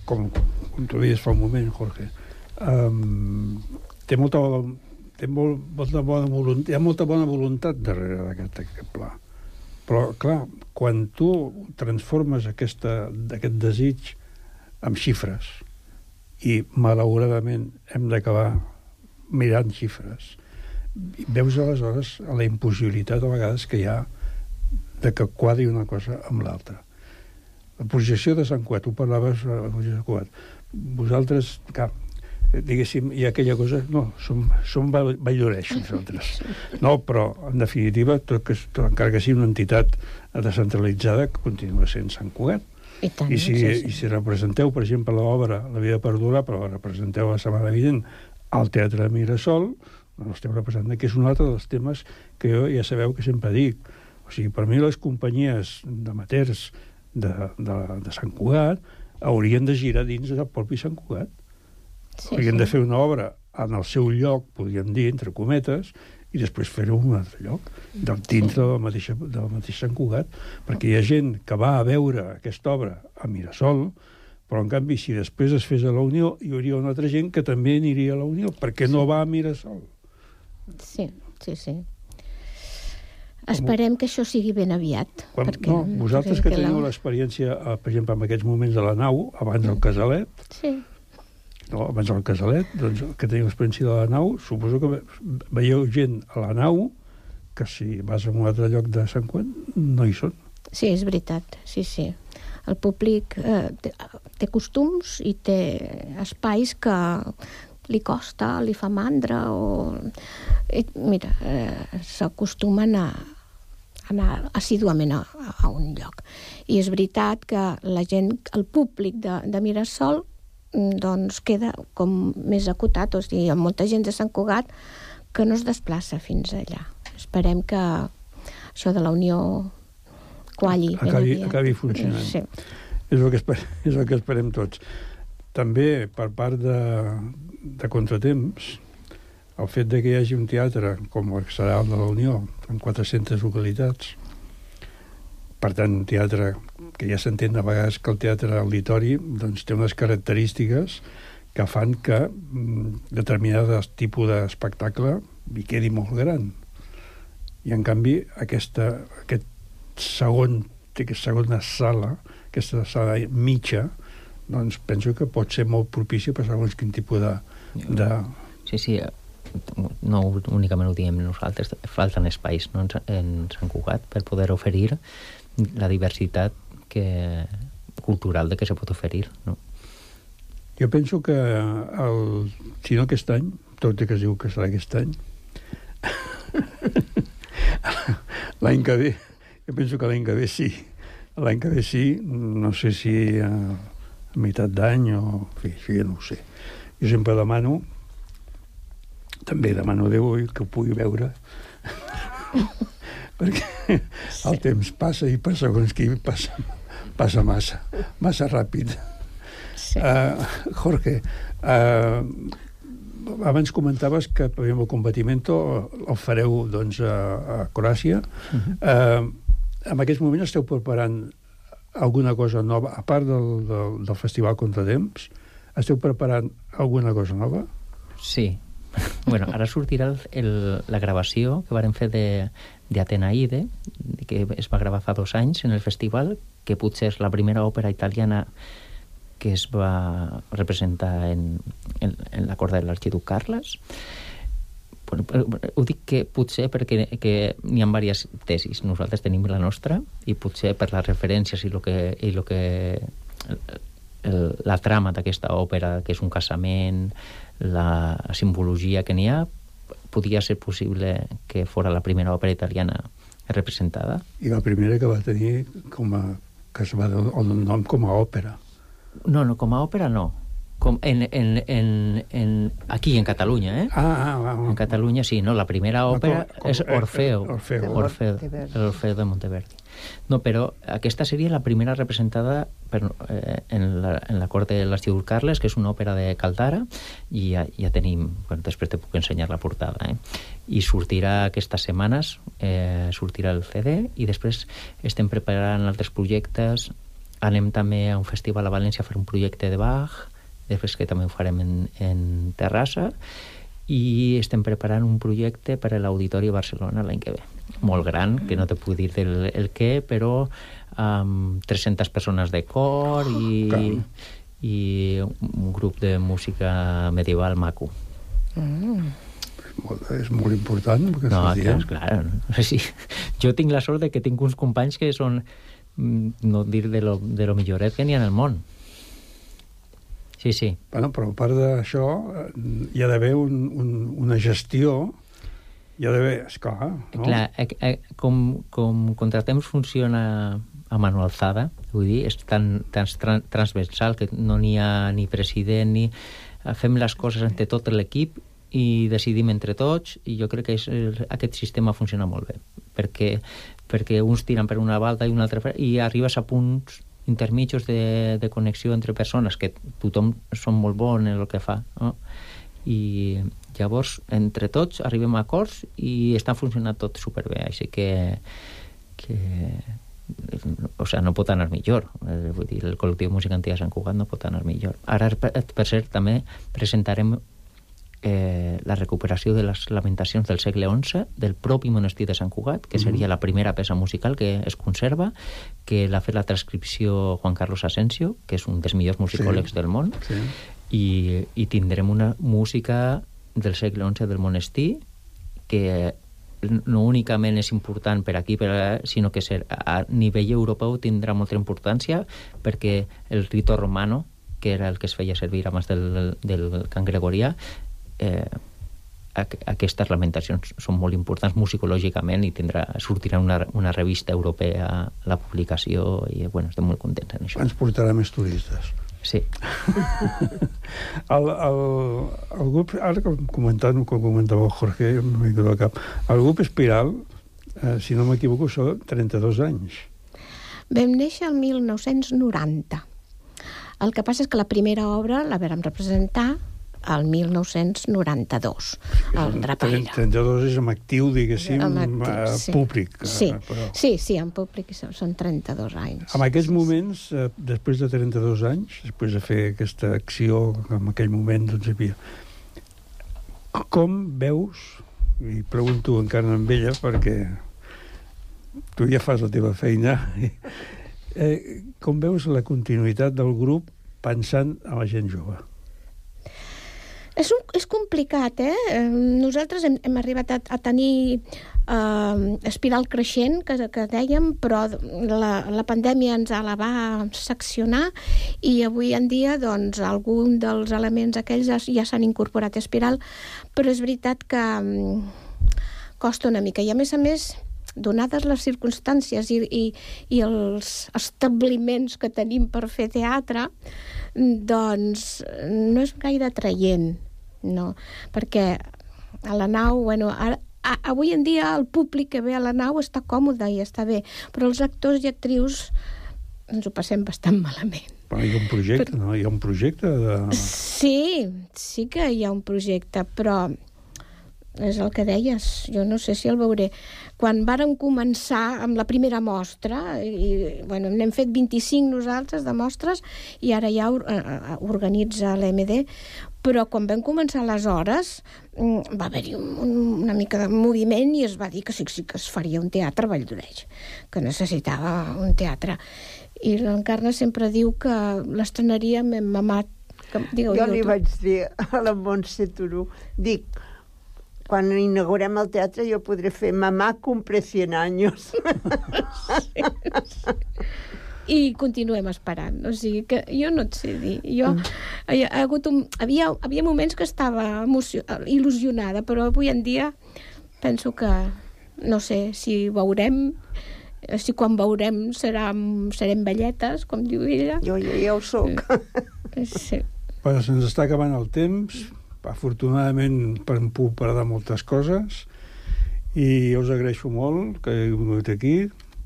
Speaker 11: com, com tu deies fa un moment, Jorge, um, té molta, té molt, molta bona voluntat, hi ha molta bona voluntat darrere d'aquest aquest pla. Però, clar, quan tu transformes aquesta, aquest desig amb xifres, i malauradament hem d'acabar mirant xifres. Veus aleshores la impossibilitat a vegades que hi ha de que quadri una cosa amb l'altra. La projecció de Sant Cugat, tu parlaves de de Sant Cugat. Vosaltres, eh, diguéssim, hi ha aquella cosa... No, som, som valloreixos, nosaltres. No, però, en definitiva, tot que, tot, encara que sigui una entitat descentralitzada, continua sent Sant Cugat.
Speaker 12: I, tant,
Speaker 11: I si,
Speaker 12: sí,
Speaker 11: sí. I si representeu, per exemple, l'obra La vida perdura, però la representeu la setmana vinent al Teatre Mirasol, doncs esteu representant, que és un altre dels temes que jo ja sabeu que sempre dic. O sigui, per mi les companyies d'amateurs de, de, de Sant Cugat haurien de girar dins del propi Sant Cugat.
Speaker 12: Sí,
Speaker 11: haurien
Speaker 12: sí.
Speaker 11: de fer una obra en el seu lloc, podríem dir, entre cometes, i després fer-ho en un altre lloc, del, dins del mateix, del mateix Sant Cugat, perquè hi ha gent que va a veure aquesta obra a Mirasol, però en canvi si després es fes a la Unió hi hauria una altra gent que també aniria a la Unió, perquè no va a Mirasol.
Speaker 12: Sí, sí, sí. Esperem que això sigui ben aviat.
Speaker 11: Quan,
Speaker 12: perquè,
Speaker 11: no, vosaltres que
Speaker 12: la-
Speaker 11: teniu l'experiència, eh, per exemple, en aquests moments de la nau, abans del casalet,
Speaker 12: Sí,
Speaker 11: no, abans del casalet, doncs, que teniu l'experiència de la nau, suposo que ve- veieu gent a la nau que si vas a un altre lloc de Sant Cugat no hi són.
Speaker 12: sí, és veritat, sí, sí. El públic eh, té, té costums i té espais que li costa, li fa mandra o... I, mira, eh, s'acostumen a anar assíduament a, a un lloc. I és veritat que la gent, el públic de, de Mirasol mm, doncs queda com més acotat, o sigui, hi ha molta gent de Sant Cugat que no es desplaça fins allà. Esperem que això de la Unió qualli
Speaker 11: Acabi, acabi funcionant.
Speaker 12: Sí.
Speaker 11: És el, que esperem, és el que esperem tots. També, per part de, de Contratemps, el fet de que hi hagi un teatre com el que serà el de la Unió, en 400 localitats, per tant, un teatre que ja s'entén a vegades que el teatre auditori doncs, té unes característiques que fan que mm, determinat tipus d'espectacle hi quedi molt gran. I, en canvi, aquesta, aquest segon, aquesta segona sala, aquesta sala mitja, doncs penso que pot ser molt propici per segons quin tipus de... de...
Speaker 14: Sí, sí, no únicament ho diem nosaltres, falten espais no, en Sant Cugat per poder oferir la diversitat que, cultural de què se pot oferir. No?
Speaker 11: Jo penso que, el, si no aquest any, tot i que es diu que serà aquest any, l'any que ve, jo penso que l'any que ve sí. L'any que ve sí, no sé si a, a meitat d'any o... En fi, això ja no ho sé. Jo sempre demano, també demano a Déu que ho pugui veure, perquè el temps passa i per segons qui passa, passa massa, massa ràpid.
Speaker 12: Sí.
Speaker 11: Uh, Jorge, uh, abans comentaves que per exemple, el combatimento el fareu doncs, a, a Croàcia. Uh -huh. uh, en aquests moments esteu preparant alguna cosa nova, a part del, del, del Festival Contratemps, esteu preparant alguna cosa nova?
Speaker 14: Sí. bueno, ara sortirà el, el, la gravació que varen fer de, de Atenaide, que es va gravar fa dos anys en el festival, que potser és la primera òpera italiana que es va representar en, en, en la corda de l'arxiduc Carles. Bueno, però- però ho dic que potser perquè que n'hi ha diverses tesis. Nosaltres tenim la nostra i potser per les referències i el que, i lo que el, el, la trama d'aquesta òpera, que és un casament, la simbologia que n'hi ha, podia ser possible que fora la primera òpera italiana representada.
Speaker 11: I la primera que va tenir com a, que es va donar el nom com a òpera.
Speaker 14: No, no, com a òpera no. Com en, en, en, en, aquí, en Catalunya, eh?
Speaker 11: Ah, ah, ah.
Speaker 14: En Catalunya, sí, no? La primera òpera
Speaker 11: com-
Speaker 14: és
Speaker 11: eh,
Speaker 14: Orfeo.
Speaker 11: Orfeo.
Speaker 14: Orfeo, l'Orfeo de Monteverdi. No, però aquesta seria la primera representada per, eh, en, la, en la cort de l'Arxiduc Carles, que és una òpera de Caldara, i ja, ja tenim... Bueno, després te puc ensenyar la portada, eh? I sortirà aquestes setmanes, eh, sortirà el CD, i després estem preparant altres projectes. Anem també a un festival a València a fer un projecte de Bach, després que també ho farem en, en Terrassa, i estem preparant un projecte per a l'Auditori Barcelona l'any que ve. Molt gran, que no te puc dir el, el què, però amb 300 persones de cor i,
Speaker 11: Caram.
Speaker 14: i un grup de música medieval maco.
Speaker 12: Mm.
Speaker 11: Molt, és molt important. el que
Speaker 14: No,
Speaker 11: estàs dient.
Speaker 14: clar, clar. no? Sí. Jo tinc la sort de que tinc uns companys que són mm, no dir de lo, de lo milloret que n'hi ha en el món. Sí, sí.
Speaker 11: Bueno, però a part d'això, eh, hi ha d'haver un, un, una gestió, hi ha d'haver, esclar, no?
Speaker 14: Clar, eh, eh, com, com Contratemps funciona a mano alzada, vull dir, és tan, tan tran- transversal que no n'hi ha ni president ni... Fem les coses entre tot l'equip i decidim entre tots i jo crec que és, aquest sistema funciona molt bé perquè, perquè uns tiren per una balda i un altre per... i arribes a punts intermitjos de, de connexió entre persones que tothom són molt bon en el que fa no? i llavors entre tots arribem a acords i està funcionant tot superbé així que, que o sea, no pot anar millor eh, vull dir, el col·lectiu Música Antiga Sant Cugat no pot anar millor ara per cert també presentarem eh, la recuperació de les lamentacions del segle XI del propi monestir de Sant Cugat, que seria la primera peça musical que es conserva, que l'ha fet la transcripció Juan Carlos Asensio, que és un dels millors musicòlegs
Speaker 11: Sí.
Speaker 14: del món,
Speaker 11: Sí.
Speaker 14: i, i tindrem una música del segle XI del monestir que no únicament és important per aquí, per sinó que ser, a nivell europeu tindrà molta importància perquè el rito romano, que era el que es feia servir abans del, del cant gregorià, eh, aqu aquestes lamentacions són molt importants musicològicament i tindrà, sortirà una, una revista europea la publicació i bueno, estem molt contents en això.
Speaker 11: Ens portarà més turistes.
Speaker 14: Sí.
Speaker 11: El, el, el grup, ara com comentant, com comentava el Jorge, m'he vingut al cap, el grup Espiral, eh, si no m'equivoco, són 32 anys.
Speaker 12: Vam néixer el 1990. El que passa és que la primera obra la vam representar el 1992, el Drapera.
Speaker 11: 32 és amb actiu, diguéssim,
Speaker 12: Amb actiu,
Speaker 11: eh,
Speaker 12: sí.
Speaker 11: públic. eh,
Speaker 12: Sí,
Speaker 11: Però...
Speaker 12: sí, sí, en públic són- són 32 anys.
Speaker 11: En aquests moments, eh, després de 32 anys, després de fer aquesta acció en aquell moment doncs, hi havia, com veus, i pregunto encara amb ella perquè tu ja fas la teva feina, eh, com veus la continuïtat del grup pensant en la gent jove?
Speaker 12: És, un, és complicat, eh? Nosaltres hem, hem arribat a, a tenir eh, espiral creixent, que, que dèiem, però la, la pandèmia ens la va seccionar i avui en dia doncs, algun dels elements aquells ja, ja s'han incorporat a espiral, però és veritat que mm, costa una mica. I a més a més, donades les circumstàncies i, i, i els establiments que tenim per fer teatre, doncs no és gaire atraient, no? Perquè a la nau, bueno, ara, a, avui en dia el públic que ve a la nau està còmode i està bé, però els actors i actrius ens ho passem bastant malament.
Speaker 11: Però hi ha un projecte, no? Hi ha un projecte de...
Speaker 12: Sí, sí que hi ha un projecte, però és el que deies, jo no sé si el veuré. Quan vàrem començar amb la primera mostra, i, bueno, n'hem fet 25 nosaltres de mostres, i ara ja or, eh, organitza l'MD, però quan vam començar les hores mm, va haver-hi un, un, una mica de moviment i es va dir que sí, sí que es faria un teatre a Valldoreix, que necessitava un teatre. I l'Encarna sempre diu que l'estrenaríem en Mamat. Que, digueu,
Speaker 13: jo li
Speaker 12: tu.
Speaker 13: vaig dir a la Montse Turú, dic, quan inaugurem el teatre jo podré fer Mamà cumple 100 anys.
Speaker 12: i continuem esperant. O sigui que jo no et sé dir. Jo, hi ha, ha hagut un, havia, havia moments que estava emocio, il·lusionada, però avui en dia penso que no sé si veurem si quan veurem serà, serem velletes, com diu ella.
Speaker 13: Jo ja, ja ho soc.
Speaker 12: Sí.
Speaker 11: Bueno, se'ns està acabant el temps. Afortunadament per em puc parar de moltes coses i us agraeixo molt que heu vingut aquí,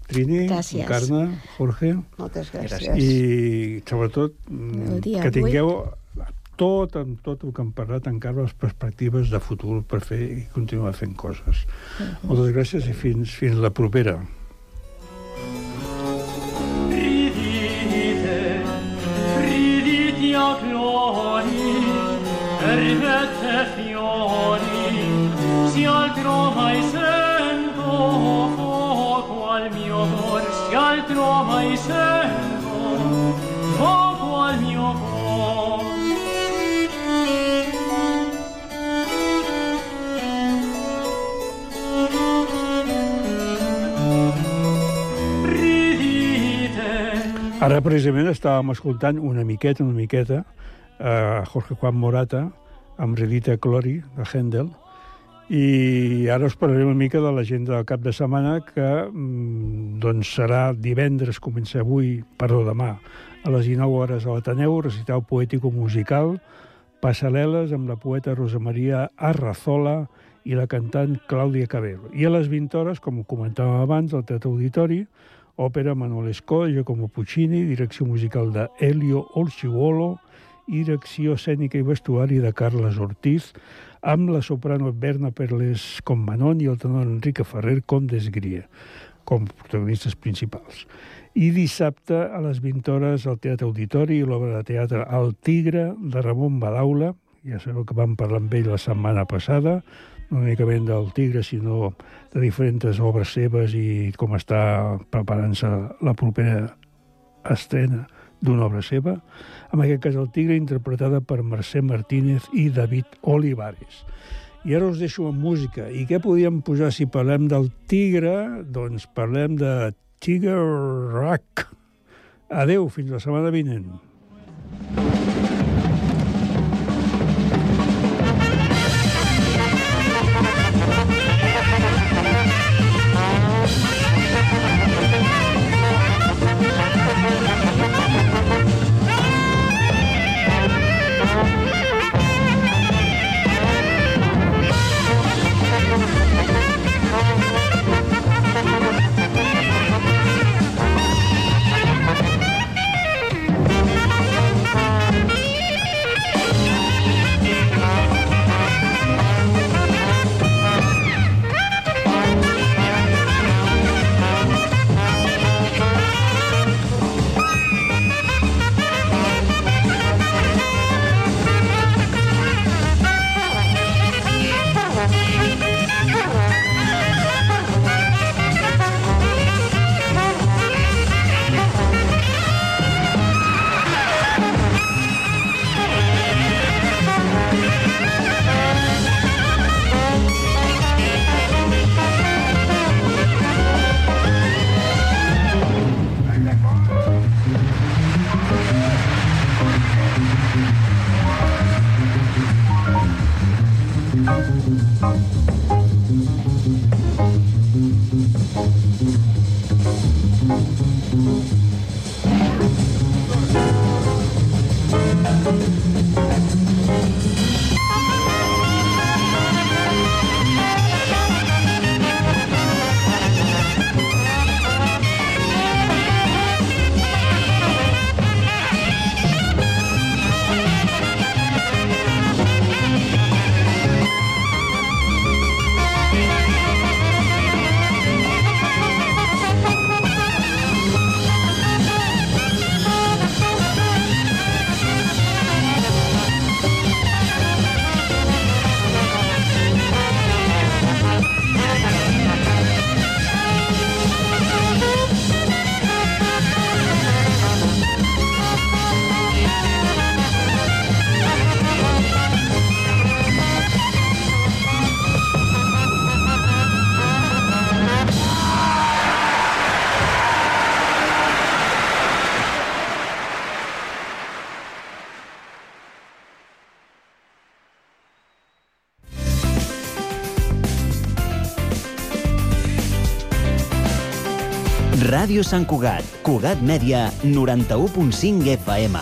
Speaker 11: Trini,
Speaker 13: Gràcies.
Speaker 11: Encarna, Jorge.
Speaker 13: Moltes gràcies.
Speaker 11: I sobretot mm, que tingueu tot, amb tot el que hem parlat encara les perspectives de futur per fer i continuar fent coses. Moltes gràcies i fins, fins la propera.
Speaker 15: Ridite, riditi a cloni, rivette fiori, si altro mai sento fuoco al mio cor, si altro mai sento fuoco al mio cor. Ridite,
Speaker 11: Ara, precisament, estàvem escoltant una miqueta, una miqueta, a Jorge Juan Morata, amb Redita Clori, de Händel, i ara us parlaré una mica de l'agenda del cap de setmana, que mm, doncs serà divendres, comença avui, perdó, demà, a les 19 hores a l'Ateneu, recital poètico-musical, passarel·les amb la poeta Rosa Maria Arrazola i la cantant Clàudia Cabello. I a les 20 hores, com comentàvem abans, al Teatre Auditori, òpera Manuel Escola, Giacomo Puccini, direcció musical de Elio Olciuolo, i direcció escènica i vestuari de Carles Ortiz, amb la soprano Berna Perles com Manon i el tenor Enrique Ferrer com Desgria, com protagonistes principals. I dissabte a les 20 hores al Teatre Auditori l'obra de teatre El Tigre de Ramon Badaula, ja sabeu que vam parlar amb ell la setmana passada, no únicament del Tigre, sinó de diferents obres seves i com està preparant-se la propera estrena d'una obra seva, en aquest cas el Tigre, interpretada per Mercè Martínez i David Olivares. I ara us deixo amb música. I què podíem posar si parlem del Tigre? Doncs parlem de Tiger Rock. Adeu, fins la setmana vinent.
Speaker 9: Ràdio Sant Cugat, Cugat Mèdia, 91.5 FM.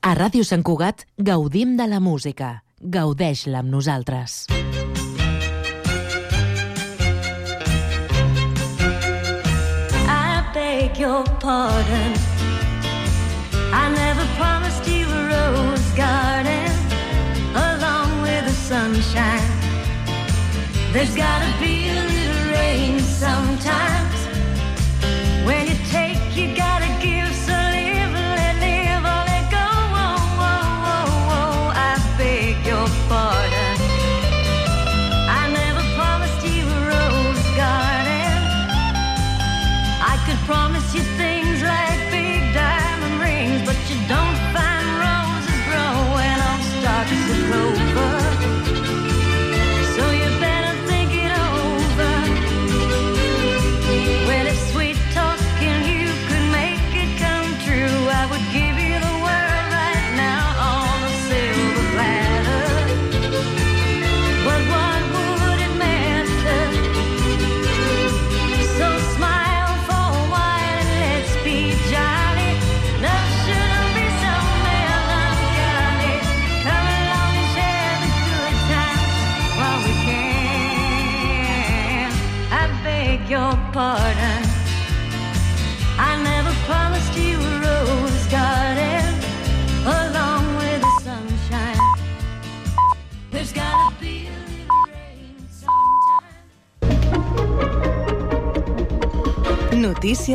Speaker 16: A Ràdio Sant Cugat gaudim de la música. Gaudeix-la amb nosaltres.
Speaker 17: I beg your pardon. I never promised you a rose garden along with the sunshine. There's gotta be a rain sometimes.
Speaker 16: Noticias